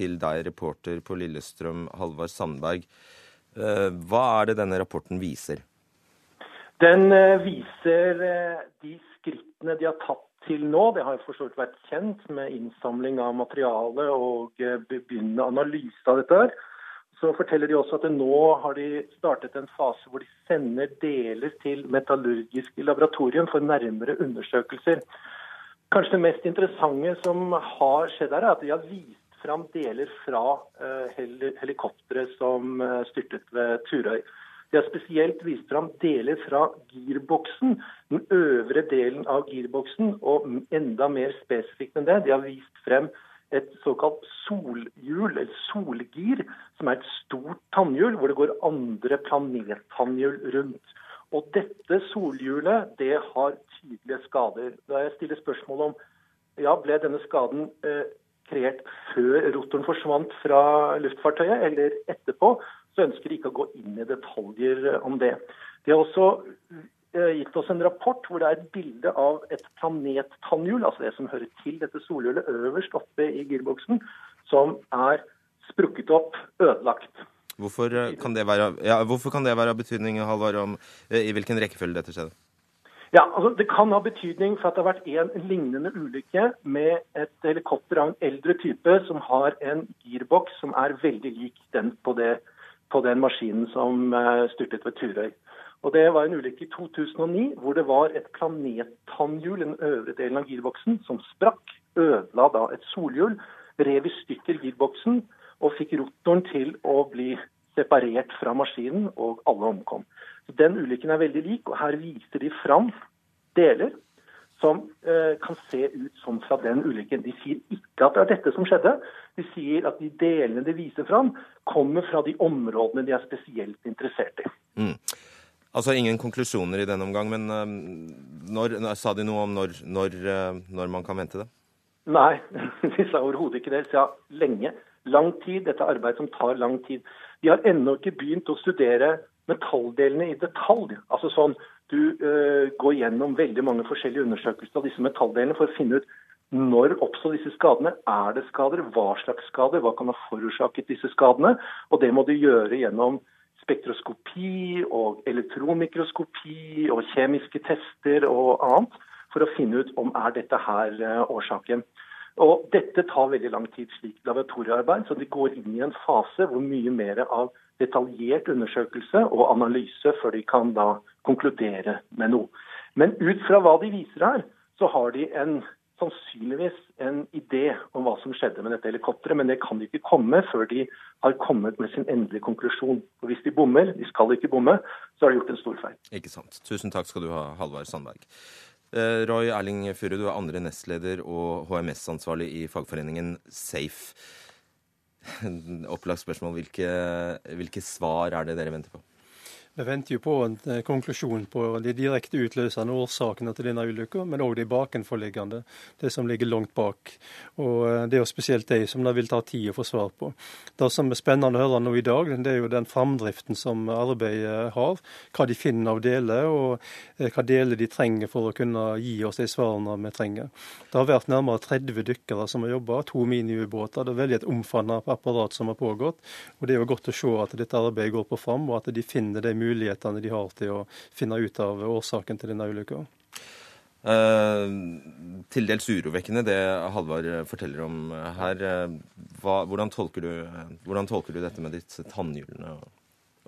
til deg, reporter på Lillestrøm, Halvard Sandberg. Eh, hva er det denne rapporten viser? Den eh, viser eh, de skrittene de har tatt til nå. Det har for så vidt vært kjent med innsamling av materiale og begynnende analyse av dette. her. Så forteller de også at nå har de startet en fase hvor de sender deler til metallurgisk laboratorium for nærmere undersøkelser. Kanskje det mest interessante som har skjedd her, er at de har vist fram deler fra eh, helikopteret som eh, styrtet ved Turøy. De har spesielt vist fram deler fra girboksen, den øvre delen av girboksen, og enda mer spesifikt enn det, de har vist frem et såkalt solhjul, eller solgir, som er et stort tannhjul hvor det går andre planettannhjul rundt. Og dette solhjulet det har tydelige skader. Da jeg stiller spørsmål om ja, ble denne skaden eh, kreert før rotoren forsvant fra luftfartøyet, eller etterpå, så ønsker de ikke å gå inn i detaljer om det. De har også eh, gitt oss en rapport hvor det er et bilde av et planettannhjul, altså det som hører til dette solhjulet, øverst oppe i girboksen, som er sprukket opp, ødelagt. Hvorfor eh, kan det være, ja, betydning, Halvard, om eh, i hvilken rekkefølge dette skjedde? Ja, altså Det kan ha betydning for at det har vært en lignende ulykke med et helikopter av en eldre type som har en girboks som er veldig lik den på, det, på den maskinen som uh, styrtet ved Turøy. Og Det var en ulykke i 2009 hvor det var et planettannhjul i den øvre delen av girboksen som sprakk, ødela da et solhjul, rev i stykker girboksen og fikk rotoren til å bli separert fra maskinen, og alle omkom. Den ulykken er veldig lik, og her viser de fram deler som eh, kan se ut som fra den ulykken. De sier ikke at det er dette som skjedde. De sier at de delene de viser fram, kommer fra de områdene de er spesielt interessert i. Mm. Altså ingen konklusjoner i den omgang, men uh, når, sa de noe om når, når, uh, når man kan vente det? Nei, de sa overhodet ikke det. De sa lenge. Lang tid. Dette er arbeid som tar lang tid. De har ennå ikke begynt å studere metalldelene i detalj. Altså sånn, Du uh, går gjennom veldig mange forskjellige undersøkelser av disse metalldelene for å finne ut når oppstår disse skadene, er det skader, hva slags skader, hva kan ha forårsaket disse skadene. Og Det må du gjøre gjennom spektroskopi og elektronmikroskopi og kjemiske tester og annet for å finne ut om er dette her uh, årsaken. Og Dette tar veldig lang tid, slik laboratoriearbeid, så de går inn i en fase hvor mye mer av detaljert undersøkelse og analyse før de kan da konkludere med noe. Men ut fra hva de viser her, så har de en, sannsynligvis en idé om hva som skjedde med dette helikopteret, men det kan de ikke komme før de har kommet med sin endelige konklusjon. Og Hvis de bommer, de skal ikke bomme, så har de gjort en stor feil. Ikke sant. Tusen takk skal du ha, Halvard Sandberg. Eh, Roy Erling Furre, du er andre nestleder og HMS-ansvarlig i fagforeningen Safe. Opplagt spørsmål. Hvilke, hvilke svar er det dere venter på? Vi venter jo på en eh, konklusjon på de direkte utløsende årsakene til denne ulykka, men òg de bakenforliggende, det som ligger langt bak. Og eh, Det er jo spesielt de som det vil ta tid å få svar på. Det som er spennende å høre nå i dag, det er jo den framdriften som arbeidet har. Hva de finner av deler, og eh, hva deler de trenger for å kunne gi oss de svarene vi trenger. Det har vært nærmere 30 dykkere som har jobba, to miniubåter. Det er veldig et omfattende apparat som har pågått. og Det er jo godt å se at dette arbeidet går på fram, og at de finner de mulighetene de har til å finne ut av årsaken til denne ulykka. Uh, til dels urovekkende det Halvard forteller om her. Hva, hvordan, tolker du, hvordan, tolker du, dette med disse tannhjulene?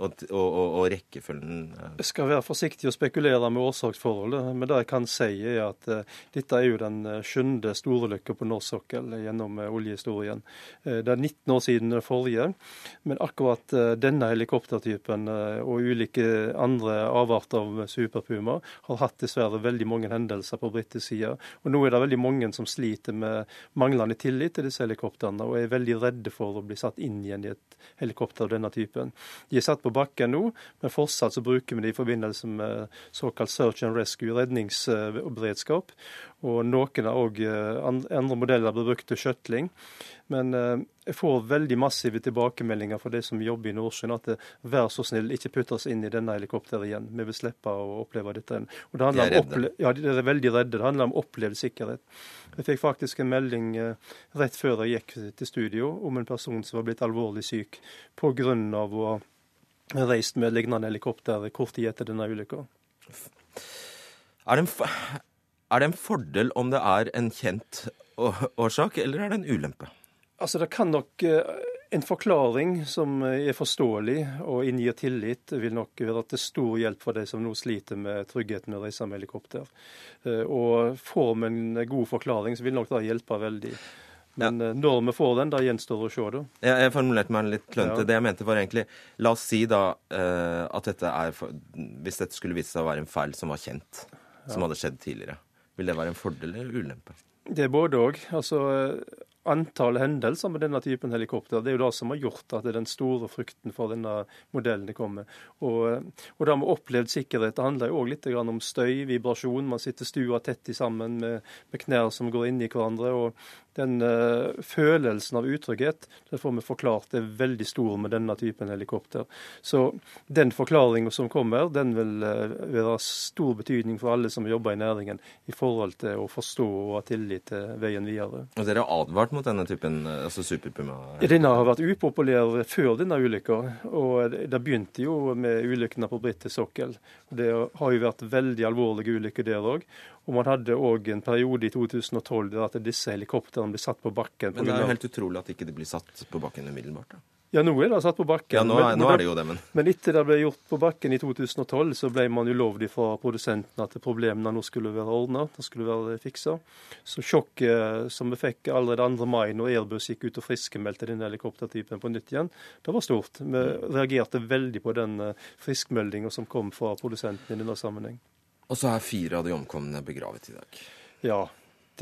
Og og, og, rekkefølgen? Eh. Jeg skal være forsiktig og spekulere med årsaksforholdet, men det jeg kan si er at uh, dette er jo den uh, sjuende storulykka på norsk sokkel gjennom uh, oljehistorien. det er 19 år siden det forrige, men akkurat denne helikoptertypen og ulike andre avarter av superpuma har hatt dessverre veldig mange hendelser på britisk side. Og nå er det veldig mange som sliter med manglende tillit til disse helikoptrene, og er veldig redde for å bli satt inn igjen i et helikopter av denne typen. De er satt på bakken nå, men fortsatt så bruker vi det i forbindelse med såkalt search and rescue, redningsberedskap. Og noen av òg eh, andre modeller blir brukt til skjøtling. Men eh, jeg får veldig massive tilbakemeldinger fra de som jobber i Nordsjøen, at det, vær så snill, ikke putt oss inn i denne helikopteret igjen. Vi vil slippe å oppleve dette. Og det de er redde? Ja, de er veldig redde. Det handler om opplevd sikkerhet. Jeg fikk faktisk en melding rett før jeg gikk til studio om en person som var blitt alvorlig syk pga. å reist med lignende helikopter kort tid etter denne ulykka. Er, er det en fordel om det er en kjent årsak, eller er det en ulempe? Altså, Det kan nok eh, En forklaring som er forståelig og inngir tillit, vil nok være til stor hjelp for de som nå sliter med tryggheten med å reise med helikopter. Eh, og Får vi en god forklaring, så vil nok det hjelpe veldig. Men ja. Eh, når vi får den, da gjenstår å se. da. Ja, jeg formulerte meg litt klønete. Ja. Det jeg mente var egentlig La oss si da uh, at dette er Hvis dette skulle vise seg å være en feil som var kjent, som hadde skjedd tidligere, vil det være en fordel eller ulempe? Det er både òg. Altså, antall hendelser med denne typen helikopter. Det er jo det som har gjort at det er den store frykten for denne modellen kommer. Og, og det med opplevd sikkerhet det handler jo òg litt om støy, vibrasjon. Man sitter stua tett sammen med, med knær som går inn i hverandre. og den uh, følelsen av utrygghet det får vi forklart er veldig stor med denne typen helikopter. Så den forklaringen som kommer, den vil uh, være stor betydning for alle som jobber i næringen i forhold til å forstå og ha tillit til veien videre. Og Dere har advart mot denne typen, eh, altså superpuma? Denne har vært upopulær før denne ulykka. Og det begynte jo med ulykkene på britisk sokkel. Det har jo vært veldig alvorlige ulykker der òg. Og man hadde òg en periode i 2012 der at disse helikoptrene ble satt på bakken. Men det er jo helt utrolig at ikke de blir satt på bakken umiddelbart. da. Ja, nå er det satt på bakken. Ja, nå er, nå er det jo det, men... Men etter det ble gjort på bakken i 2012, så ble man lovd fra produsenten at problemene nå skulle være ordna, det skulle være fiksa. Så sjokket som vi fikk allerede 2. mai, når Airbus gikk ut og friskmeldte denne helikoptertypen på nytt igjen, det var stort. Vi reagerte veldig på den eh, friskmeldinga som kom fra produsenten i denne sammenheng. Og så er fire av de omkomne begravet i dag. Ja.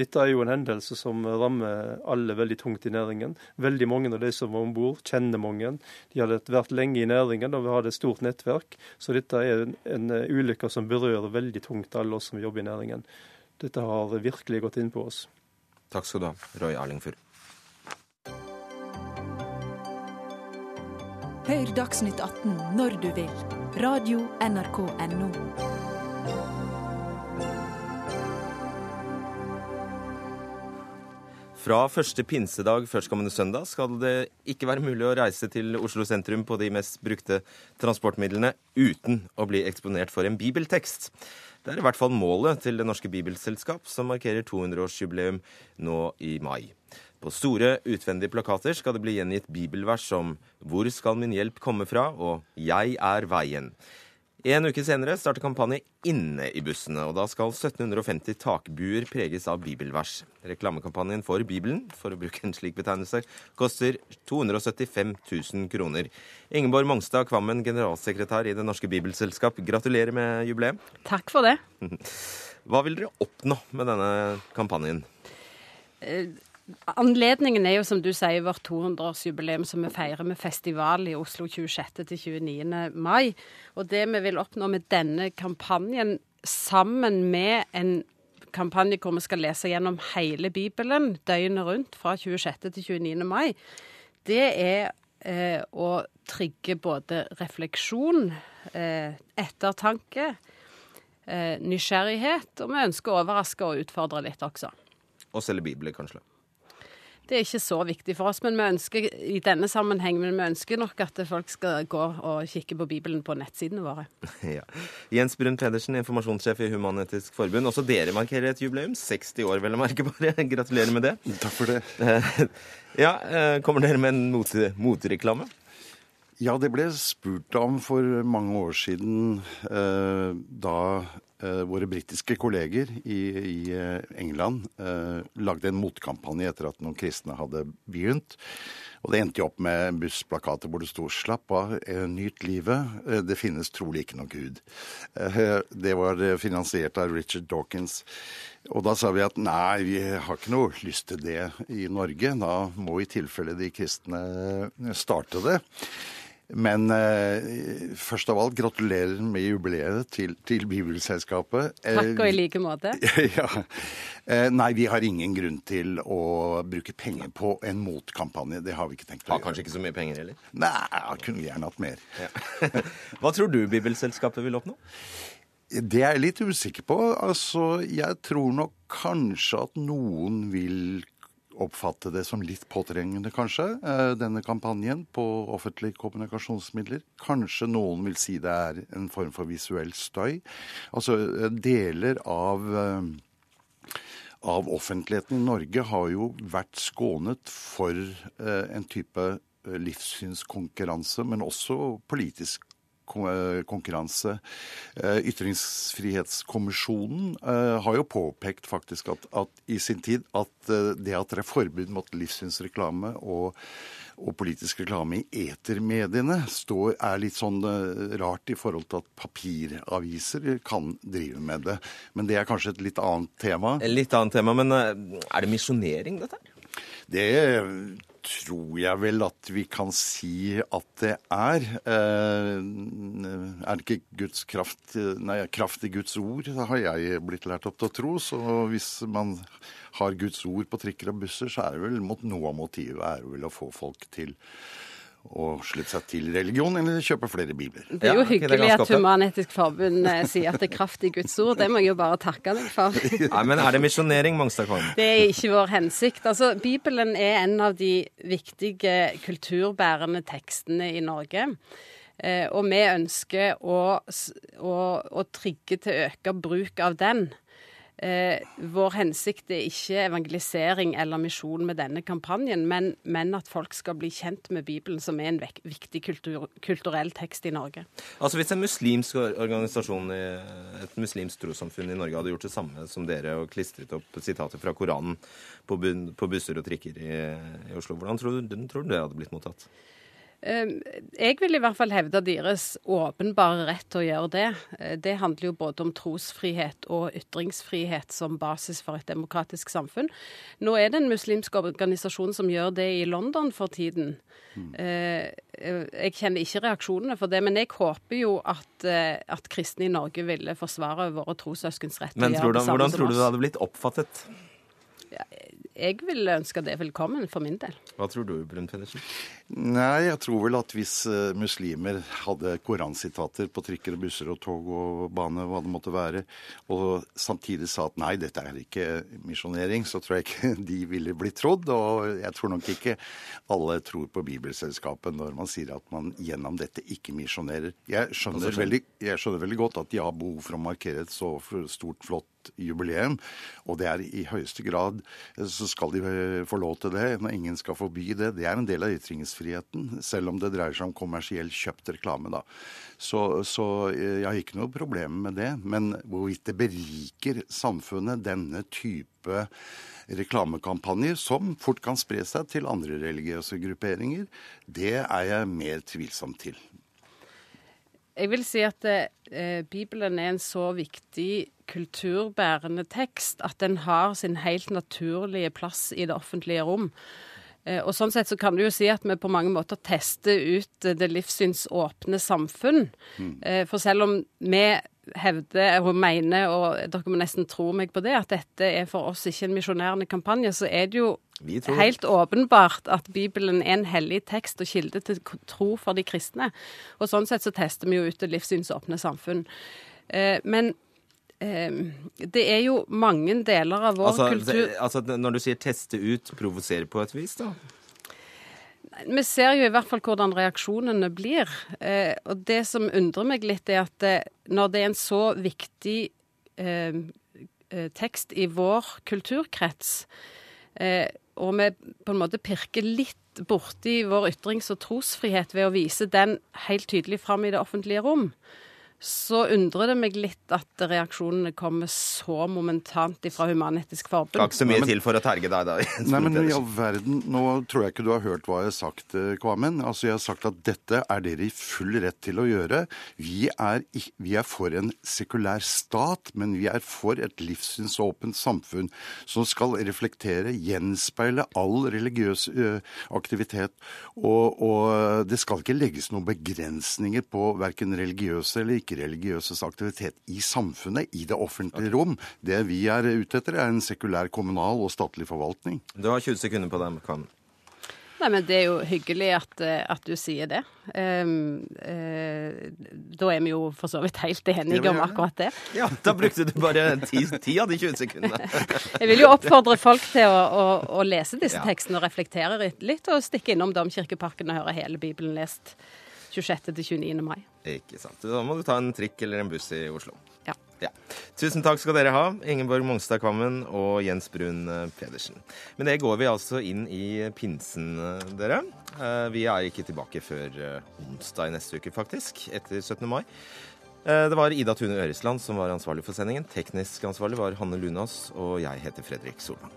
Dette er jo en hendelse som rammer alle veldig tungt i næringen. Veldig mange av de som var om bord, kjenner mange. De hadde vært lenge i næringen og vi hadde et stort nettverk. Så dette er en, en ulykke som berører veldig tungt alle oss som jobber i næringen. Dette har virkelig gått inn på oss. Takk skal du ha, Roy Erlingfur. Hør Dagsnytt 18 når du vil. Radio NRK Radio.nrk.no. Fra første pinsedag førstkommende søndag skal det ikke være mulig å reise til Oslo sentrum på de mest brukte transportmidlene uten å bli eksponert for en bibeltekst. Det er i hvert fall målet til Det Norske Bibelselskap, som markerer 200-årsjubileum nå i mai. På store, utvendige plakater skal det bli gjengitt bibelvers som 'Hvor skal min hjelp komme fra?' og 'Jeg er veien'. En uke senere starter kampanje inne i bussene, og da skal 1750 takbuer preges av bibelvers. Reklamekampanjen for Bibelen, for å bruke en slik betegnelse, koster 275 000 kroner. Ingeborg Mongstad Kvammen, generalsekretær i Det Norske Bibelselskap, gratulerer med jubileet. Takk for det. Hva vil dere oppnå med denne kampanjen? Anledningen er jo, som du sier, vårt 200-årsjubileum som vi feirer med festival i Oslo 26. til 29. mai. Og det vi vil oppnå med denne kampanjen, sammen med en kampanje hvor vi skal lese gjennom hele Bibelen døgnet rundt fra 26. til 29. mai, det er eh, å trigge både refleksjon, eh, ettertanke, eh, nysgjerrighet, og vi ønsker å overraske og utfordre litt også. Og selge bibler, kanskje? Det er ikke så viktig for oss, men vi ønsker i denne sammenheng, men vi ønsker nok at folk skal gå og kikke på Bibelen på nettsidene våre. Ja. Jens Brun Pedersen, informasjonssjef i Human-Etisk Forbund. Også dere markerer et jubileum. 60 år, vel å merke bare. Gratulerer med det. Takk for det. Ja, eh, Kommer dere med en motereklame? Ja, det ble spurt om for mange år siden eh, da eh, våre britiske kolleger i, i eh, England eh, lagde en motkampanje etter at noen kristne hadde begynt. Og det endte jo opp med bussplakater hvor det sto 'Slapp av, eh, nyt livet'. Eh, det finnes trolig ikke noe Gud. Det var finansiert av Richard Dawkins. Og da sa vi at nei, vi har ikke noe lyst til det i Norge. Da må i tilfelle de kristne starte det. Men eh, først av alt gratulerer med jubileet til, til Bibelselskapet. Takk og i like måte. ja. Eh, nei, vi har ingen grunn til å bruke penger på en motkampanje. Det har vi ikke tenkt å gjøre. Har kanskje ikke så mye penger heller? Nei, jeg kunne gjerne hatt mer. Ja. Hva tror du Bibelselskapet vil oppnå? Det er jeg litt usikker på. Altså, jeg tror nok kanskje at noen vil oppfatte det som litt påtrengende, kanskje, eh, denne kampanjen på offentlige kommunikasjonsmidler. Kanskje noen vil si det er en form for visuell støy. Altså eh, deler av eh, av offentligheten i Norge har jo vært skånet for en type livssynskonkurranse, men også politisk konkurranse. Eh, ytringsfrihetskommisjonen eh, har jo påpekt faktisk at, at, i sin tid at det at det er forbud mot livssynsreklame og, og politisk reklame i etermediene står, er litt sånn rart i forhold til at papiraviser kan drive med det. Men det er kanskje et litt annet tema. Litt annet tema, men er det misjonering, dette? Det tror jeg vel at vi kan si at det er. Eh, er det ikke Guds kraft Nei, kraft i Guds ord, det har jeg blitt lært opp til å tro. Så hvis man har Guds ord på trikker og busser, så er det vel mot noe av motivet er vel å få folk til å slutte seg til religion eller kjøpe flere bibler. Det er jo hyggelig at Human-Etisk Forbund eh, sier at det er kraft i Guds ord. Det må jeg jo bare takke deg for. Nei, men er det misjonering, Mongstad Kvam? Det er ikke vår hensikt. Altså, Bibelen er en av de viktige kulturbærende tekstene i Norge. Eh, og vi ønsker å, å, å trigge til økt bruk av den. Eh, vår hensikt er ikke evangelisering eller misjon med denne kampanjen, men, men, at folk skal bli kjent med Bibelen, som er en viktig kultur, kulturell tekst i Norge. Altså Hvis en muslimsk organisasjon, et muslimsk trossamfunn i Norge hadde gjort det samme som dere og klistret opp sitater fra Koranen på, på busser og trikker i, i Oslo, hvordan tror du, tror du det hadde blitt mottatt? Ehm, jeg vil i hvert fall hevde deres åpenbare rett til å gjøre det. Eh, det handler jo både om trosfrihet og ytringsfrihet som basis for et demokratisk samfunn. Nå er det en muslimsk organisasjon som gjør det i London for tiden. Mm. Eh, eh, jeg kjenner ikke reaksjonene for det, men jeg håper jo at, at kristne i Norge ville forsvare våre trossøskens rett Men tror du. Hvordan tror du det hadde blitt oppfattet? Jeg vil ønske det velkommen for min del. Hva tror du, Brun Pedersen? Nei, jeg tror vel at hvis uh, muslimer hadde koransitater på trikker og busser og tog og bane, hva det måtte være, og samtidig sa at nei, dette er ikke misjonering, så tror jeg ikke de ville bli trodd. Og jeg tror nok ikke alle tror på Bibelselskapet når man sier at man gjennom dette ikke misjonerer. Jeg skjønner, veldig, jeg skjønner veldig godt at de har behov for å markere et så stort, flott jubileum. Og det er i høyeste grad så skal de få lov til det. Når ingen skal forby det. Det er en del av ytringsfriheten, selv om det dreier seg om kommersiell kjøpt reklame. da. Så, så jeg har ikke noe problem med det. Men hvorvidt det beriker samfunnet, denne type reklamekampanjer, som fort kan spre seg til andre religiøse grupperinger, det er jeg mer tvilsom til. Jeg vil si at eh, Bibelen er en så viktig kulturbærende tekst at den har sin helt naturlige plass i det offentlige rom. Eh, og Sånn sett så kan du jo si at vi på mange måter tester ut det livssynsåpne samfunn. Mm. Eh, for selv om vi hevder og mener, og dere må nesten tro meg på det, at dette er for oss ikke en misjonærende kampanje, så er det jo helt åpenbart at Bibelen er en hellig tekst og kilde til tro for de kristne. Og sånn sett så tester vi jo ut det livssynsåpne samfunn. Eh, men eh, det er jo mange deler av vår altså, kultur det, altså Når du sier 'teste ut', provosere på et vis, da? Vi ser jo i hvert fall hvordan reaksjonene blir. Eh, og det som undrer meg litt, er at det, når det er en så viktig eh, tekst i vår kulturkrets, eh, og vi på en måte pirker litt borti vår ytrings- og trosfrihet ved å vise den helt tydelig fram i det offentlige rom, så undrer det meg litt at reaksjonene kommer så momentant fra Human-Etisk Forbund. Takk så mye til for å terge deg, da. Nei, men i all verden, Nå tror jeg ikke du har hørt hva jeg har sagt, Kvammen. Kvamen. Altså, Jeg har sagt at dette er dere i full rett til å gjøre. Vi er, vi er for en sekulær stat, men vi er for et livssynsåpent samfunn som skal reflektere, gjenspeile all religiøs ø, aktivitet. Og, og det skal ikke legges noen begrensninger på verken religiøse eller ikke ikke-religiøses aktivitet i samfunnet, i det offentlige rom. Det vi er ute etter, er en sekulær kommunal og statlig forvaltning. Du har 20 sekunder på dem, Kan. Nei, men Det er jo hyggelig at, eh, at du sier det. Um, uh, da er vi jo for så vidt helt enige om akkurat det. Ja, Da brukte du bare ti, ti av de 20 sekundene. Jeg vil jo oppfordre folk til å, å, å lese disse ja. tekstene og reflektere litt, og stikke innom Domkirkeparken og høre hele Bibelen lest 26. til 29. mai. Ikke sant. Da må du ta en trikk eller en buss i Oslo. Ja. ja. Tusen takk skal dere ha, Ingeborg Mongstad Kvammen og Jens Brun eh, Pedersen. Med det går vi altså inn i pinsen, eh, dere. Eh, vi er ikke tilbake før onsdag i neste uke, faktisk. Etter 17. mai. Det var Ida Tune Øresland som var ansvarlig for sendingen. Teknisk ansvarlig var Hanne Lunås, og jeg heter Fredrik Solvang.